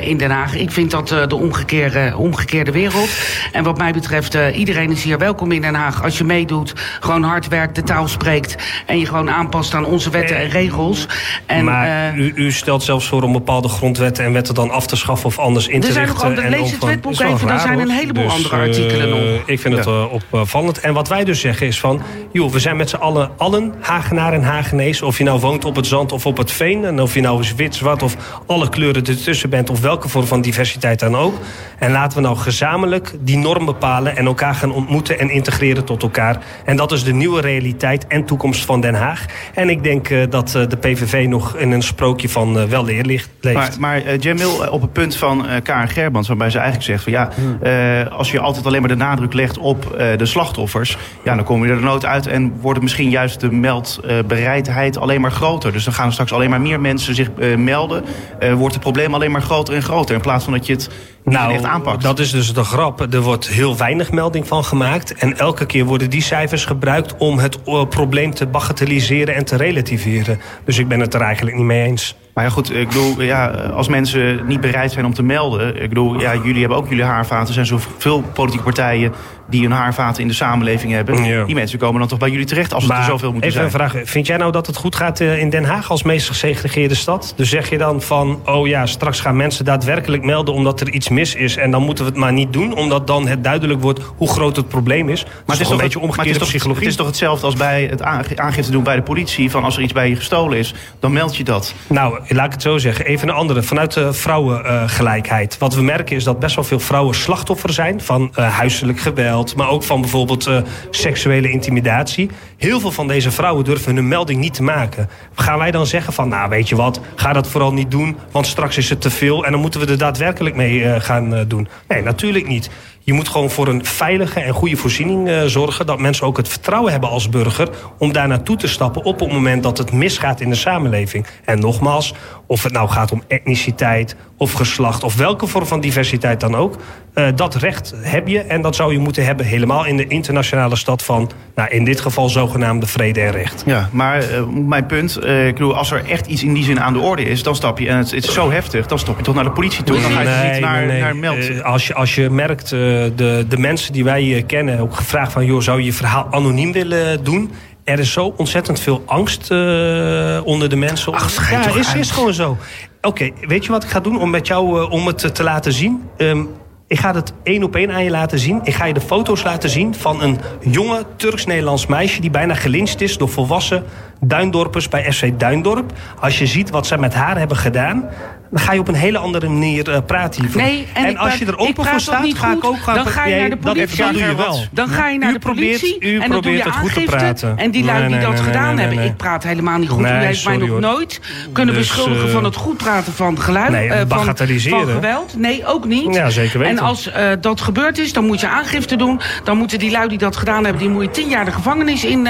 H: in Den Haag. Ik vind dat de omgekeerde, omgekeerde wereld. En wat mij betreft, iedereen is hier welkom in Den Haag. Als je meedoet, gewoon hard werkt, de taal spreekt en je gewoon aanpast aan onze wetten en regels. En,
I: maar u, u stelt zelfs voor om bepaalde grondwetten en wetten dan af te schaffen of anders in te
H: zijn
I: richten. en
H: lees het wetboek even, daar zijn een heleboel
I: Dus,
H: andere artikelen nog.
I: Ik vind het opvallend. En wat wij dus zeggen is van, joh, we zijn met z'n allen, allen Hagenaar en Hagenees. Of je nou woont op het zand of op het veen. En of je nou wit, zwart of alle kleuren ertussen bent. Of welke vorm van diversiteit dan ook. En laten we nou gezamenlijk die norm bepalen. En elkaar gaan ontmoeten en integreren tot elkaar. En dat is de nieuwe realiteit en toekomst van Den Haag. En ik denk eh, dat eh, de PVV nog in een sprookje van eh, wel leer ligt, leeft.
B: Maar, maar Jamil, op het punt van eh Karen Gerbrands, waarbij ze eigenlijk zegt van ja, eh, als je altijd alleen maar de nadruk legt op de slachtoffers, ja, dan kom je er nooit uit en wordt misschien juist de meldbereidheid alleen maar groter. Dus dan gaan er straks alleen maar meer mensen zich eh, melden, eh, wordt het probleem alleen maar groter en groter in plaats van dat je het
I: Nou,
B: echt aanpakt.
I: dat is dus de grap. Er wordt heel weinig melding van gemaakt. En elke keer worden die cijfers gebruikt om het eh, probleem te bagatelliseren en te relativeren. Dus ik ben het er eigenlijk niet mee eens.
B: Maar ja, goed, ik bedoel, ja, als mensen niet bereid zijn om te melden. Ik bedoel, ja, jullie hebben ook jullie haarvaten. Er zijn zoveel politieke partijen die hun haarvaten in de samenleving hebben.
I: Ja.
B: Die mensen komen dan toch bij jullie terecht als het er zoveel moeten
I: even
B: zijn.
I: een vraag. Vind jij nou dat het goed gaat eh, in Den Haag als meest gesegregeerde stad? Dus zeg je dan van, oh ja, straks gaan mensen daadwerkelijk melden omdat er iets mis is. En dan moeten we het maar niet doen, omdat dan het duidelijk wordt hoe groot het probleem is. Maar het is toch een beetje
B: het
I: omgekeerde
B: toch,
I: psychologie.
B: Het is toch hetzelfde als bij het aangifte doen bij de politie. Van als er iets bij je gestolen is, dan meld je dat.
I: Nou, laat ik het zo zeggen. Even een andere. Vanuit de vrouwengelijkheid. Wat we merken is dat best wel veel vrouwen slachtoffer zijn van eh, huiselijk geweld. Maar ook van bijvoorbeeld eh, seksuele intimidatie. Heel veel van deze vrouwen durven hun melding niet te maken. Gaan wij dan zeggen van, nou weet je wat, ga dat vooral niet doen. Want straks is het te veel en dan moeten we er daadwerkelijk mee eh, gaan eh, doen. Nee, natuurlijk niet. Je moet gewoon voor een veilige en goede voorziening zorgen. Dat mensen ook het vertrouwen hebben als burger om daar naartoe te stappen op het moment dat het misgaat in de samenleving. En nogmaals, of het nou gaat om etniciteit of geslacht of welke vorm van diversiteit dan ook. eh, dat recht heb je en dat zou je moeten hebben helemaal in de internationale stad van, nou in dit geval zogenaamde vrede en recht.
B: Ja, maar eh, mijn punt, eh, ik bedoel, als er echt iets in die zin aan de orde is, dan stap je, en het, het is zo heftig, dan stop je toch naar de politie toe. Dan ga je toch niet naar,
I: nee.
B: naar meld.
I: Als, je, als je merkt, de, de mensen die wij kennen, ook gevraagd van... joh, zou je je verhaal anoniem willen doen? Er is zo ontzettend veel angst eh, onder de mensen.
H: Ach,
I: ja, is,
H: uit.
I: is gewoon zo. Oké, weet je wat ik ga doen om met jou eh, om het te- te laten zien? Ehm, Ik ga het één op één aan je laten zien. Ik ga je de foto's laten zien van een jonge Turks-Nederlands meisje... die bijna gelinst is door volwassen Duindorpers bij FC Duindorp. Als je ziet wat zij met haar hebben gedaan dan ga je op een hele andere manier uh, praten hiervoor.
H: Nee, en,
I: en als
H: praat,
I: je er open voor staat, ga ik ook gaan...
H: Dan ga je naar de politie.
I: Dat, doe je wel.
H: Dan ga je naar
I: u
H: de politie
I: probeert,
H: en dan doe je
I: het goed te
H: aangifte.
I: praten.
H: En die lui
I: nee,
H: die
I: nee,
H: dat
I: nee,
H: gedaan hebben... Ik praat helemaal niet goed.
I: Nee,
H: u heeft mij nog
I: hoor.
H: nooit kunnen
I: Dus,
H: beschuldigen
I: uh,
H: van het goed praten van geluid.
I: Nee,
H: uh, van, geweld. Nee, ook niet.
I: Ja, zeker weten.
H: En als uh, dat gebeurd is, dan moet je aangifte doen. Dan moeten die lui die dat gedaan hebben... die moet je tien jaar de gevangenis in,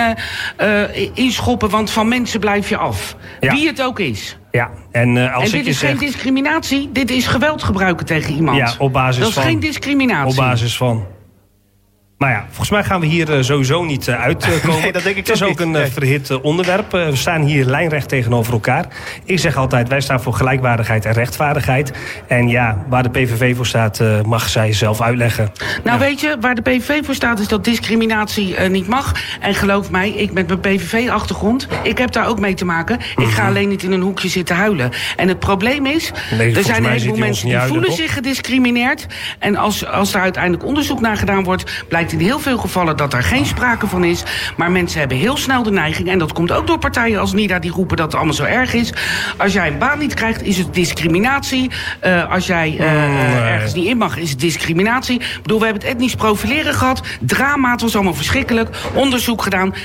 H: uh, inschoppen. Want van mensen blijf je af. Wie het ook is.
I: Ja, en uh, als
H: en dit
I: ik je
H: is geen discriminatie, dit is geweld gebruiken tegen iemand.
I: Ja, op basis
H: Dat is
I: van...
H: geen discriminatie.
I: Op basis van... Maar ja, volgens mij gaan we hier uh, sowieso niet uh, uitkomen.
B: Nee, dat denk ik
I: het is
B: ook
I: een
B: Nee.
I: uh, verhit onderwerp. we staan hier lijnrecht tegenover elkaar. Ik zeg altijd, wij staan voor gelijkwaardigheid en rechtvaardigheid. En ja, waar de PVV voor staat, eh, mag zij zelf uitleggen.
H: Nou weet je, waar de PVV voor staat is dat discriminatie uh, niet mag. En geloof mij, ik met mijn PVV-achtergrond, ik heb daar ook mee te maken. Ik
I: Mhm.
H: ga alleen niet in een hoekje zitten huilen. En het probleem is,
I: Nee,
H: er zijn een heleboel mensen die
I: huilen,
H: voelen
I: toch?
H: zich gediscrimineerd. En als, als er uiteindelijk onderzoek naar gedaan wordt, blijkt in heel veel gevallen dat er geen sprake van is. Maar mensen hebben heel snel de neiging, en dat komt ook door partijen als NIDA die roepen dat het allemaal zo erg is. Als jij een baan niet krijgt, is het discriminatie. Uh, als jij uh,
I: nee.
H: ergens niet in mag, is het discriminatie. Ik bedoel, we hebben het etnisch profileren gehad. Drama, het was allemaal verschrikkelijk. Onderzoek gedaan. 2%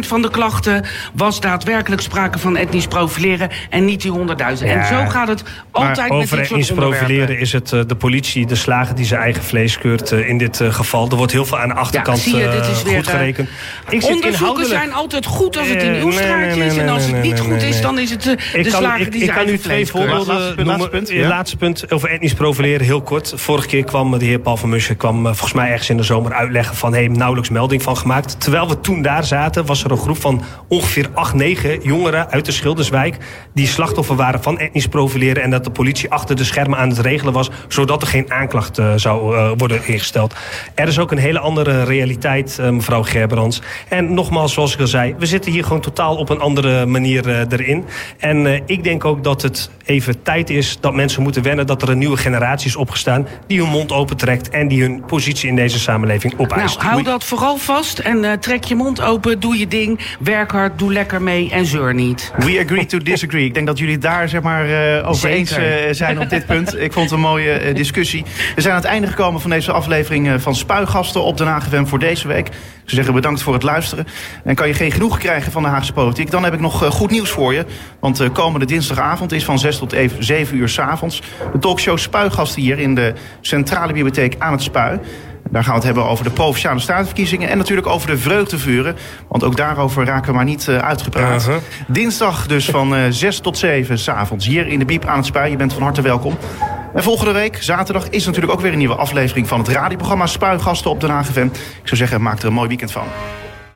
H: van de klachten was daadwerkelijk sprake van etnisch profileren en niet die 100.000. En zo gaat het altijd met dit soort
I: profileren is het eh, de politie, de slager die zijn eigen vlees keurt eh, in dit eh, geval. Er wordt heel veel aan de achterkant
H: zie je, dit is
I: eh,
H: weer,
I: goed
H: eh,
I: gerekend. Ik zit
H: Onderzoeken zijn altijd goed als het in
I: Eh,
H: uw
I: nee,
H: straatje
I: nee,
H: is. En als het niet goed is, dan is het de,
I: Ik kan,
H: slager
I: ik,
H: die
I: ik
H: zijn
I: kan nu twee voorbeelden
B: Laatste punt,
I: noemen.
B: laatste punt,
I: Eh,
B: ja.
I: Laatste punt over etnisch profileren, heel kort. Vorige keer kwam de heer Paul van Musje kwam eh, volgens mij ergens in de zomer uitleggen van... hey, nauwelijks melding van gemaakt. Terwijl we toen daar zaten, was er een groep van ongeveer 8, 9 jongeren uit de Schilderswijk... die slachtoffer waren van etnisch profileren... en dat de politie achter de schermen aan het regelen was... zodat er geen aanklacht eh, zou eh, worden ingesteld. Er is ook een hele andere realiteit, eh, mevrouw Gerbrands. En nogmaals, zoals ik al zei, we zitten hier gewoon totaal op een andere manier eh, erin. En eh, ik denk ook dat het even tijd is dat mensen moeten wennen... dat er een nieuwe generatie is opgestaan die hun mond opentrekt... en die hun positie in deze samenleving opeist.
H: Nou, hou dat vooral vast en eh, trek je mond open, doe je ding, werk hard, doe lekker mee en zeur niet.
B: We agree to disagree. Ik denk dat jullie daar zeg maar, eh, over
H: Zeker.
B: eens zijn op dit punt. Ik vond het een mooie discussie. We zijn aan het einde gekomen van deze aflevering van Spuigasten op Den Haag FM voor deze week. Zou zeggen bedankt voor het luisteren. En kan je geen genoeg krijgen van de Haagse politiek, dan heb ik nog eh, goed nieuws voor je. Want eh, komende dinsdagavond is van 6 tot even 7 uur s'avonds de talkshow Spuigasten hier in de Centrale Bibliotheek aan het Spui. Daar gaan we het hebben over de Provinciale Statenverkiezingen en natuurlijk over de vreugdevuren. Want ook daarover raken we maar niet eh, uitgepraat. Dinsdag dus van eh 6 tot 7 s'avonds hier in de Biep aan het Spui. Je bent van harte welkom. En volgende week, zaterdag, is natuurlijk ook weer een nieuwe aflevering van het radioprogramma Spuigasten op Den Haag FM. Ik zou zeggen, maak er een mooi weekend van.